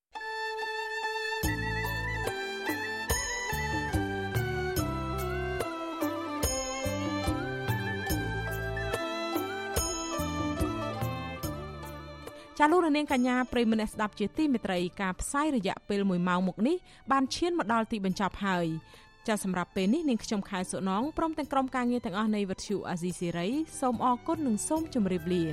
ចាលោករនាងកញ្ញាប្រិមនៈស្ដាប់ជាទីមេត្រីការផ្សាយរយៈពេល1ម៉ោងមុខនេះបានឈានមកដល់ទីបញ្ចប់ហើយចាសម្រាប់ពេលនេះនាងខ្ញុំខែសុណងព្រមទាំងក្រុមការងារទាំងអស់នៃវិទ្យុអាស៊ីសេរីសូមអរគុណនិងសូមជម្រាបលា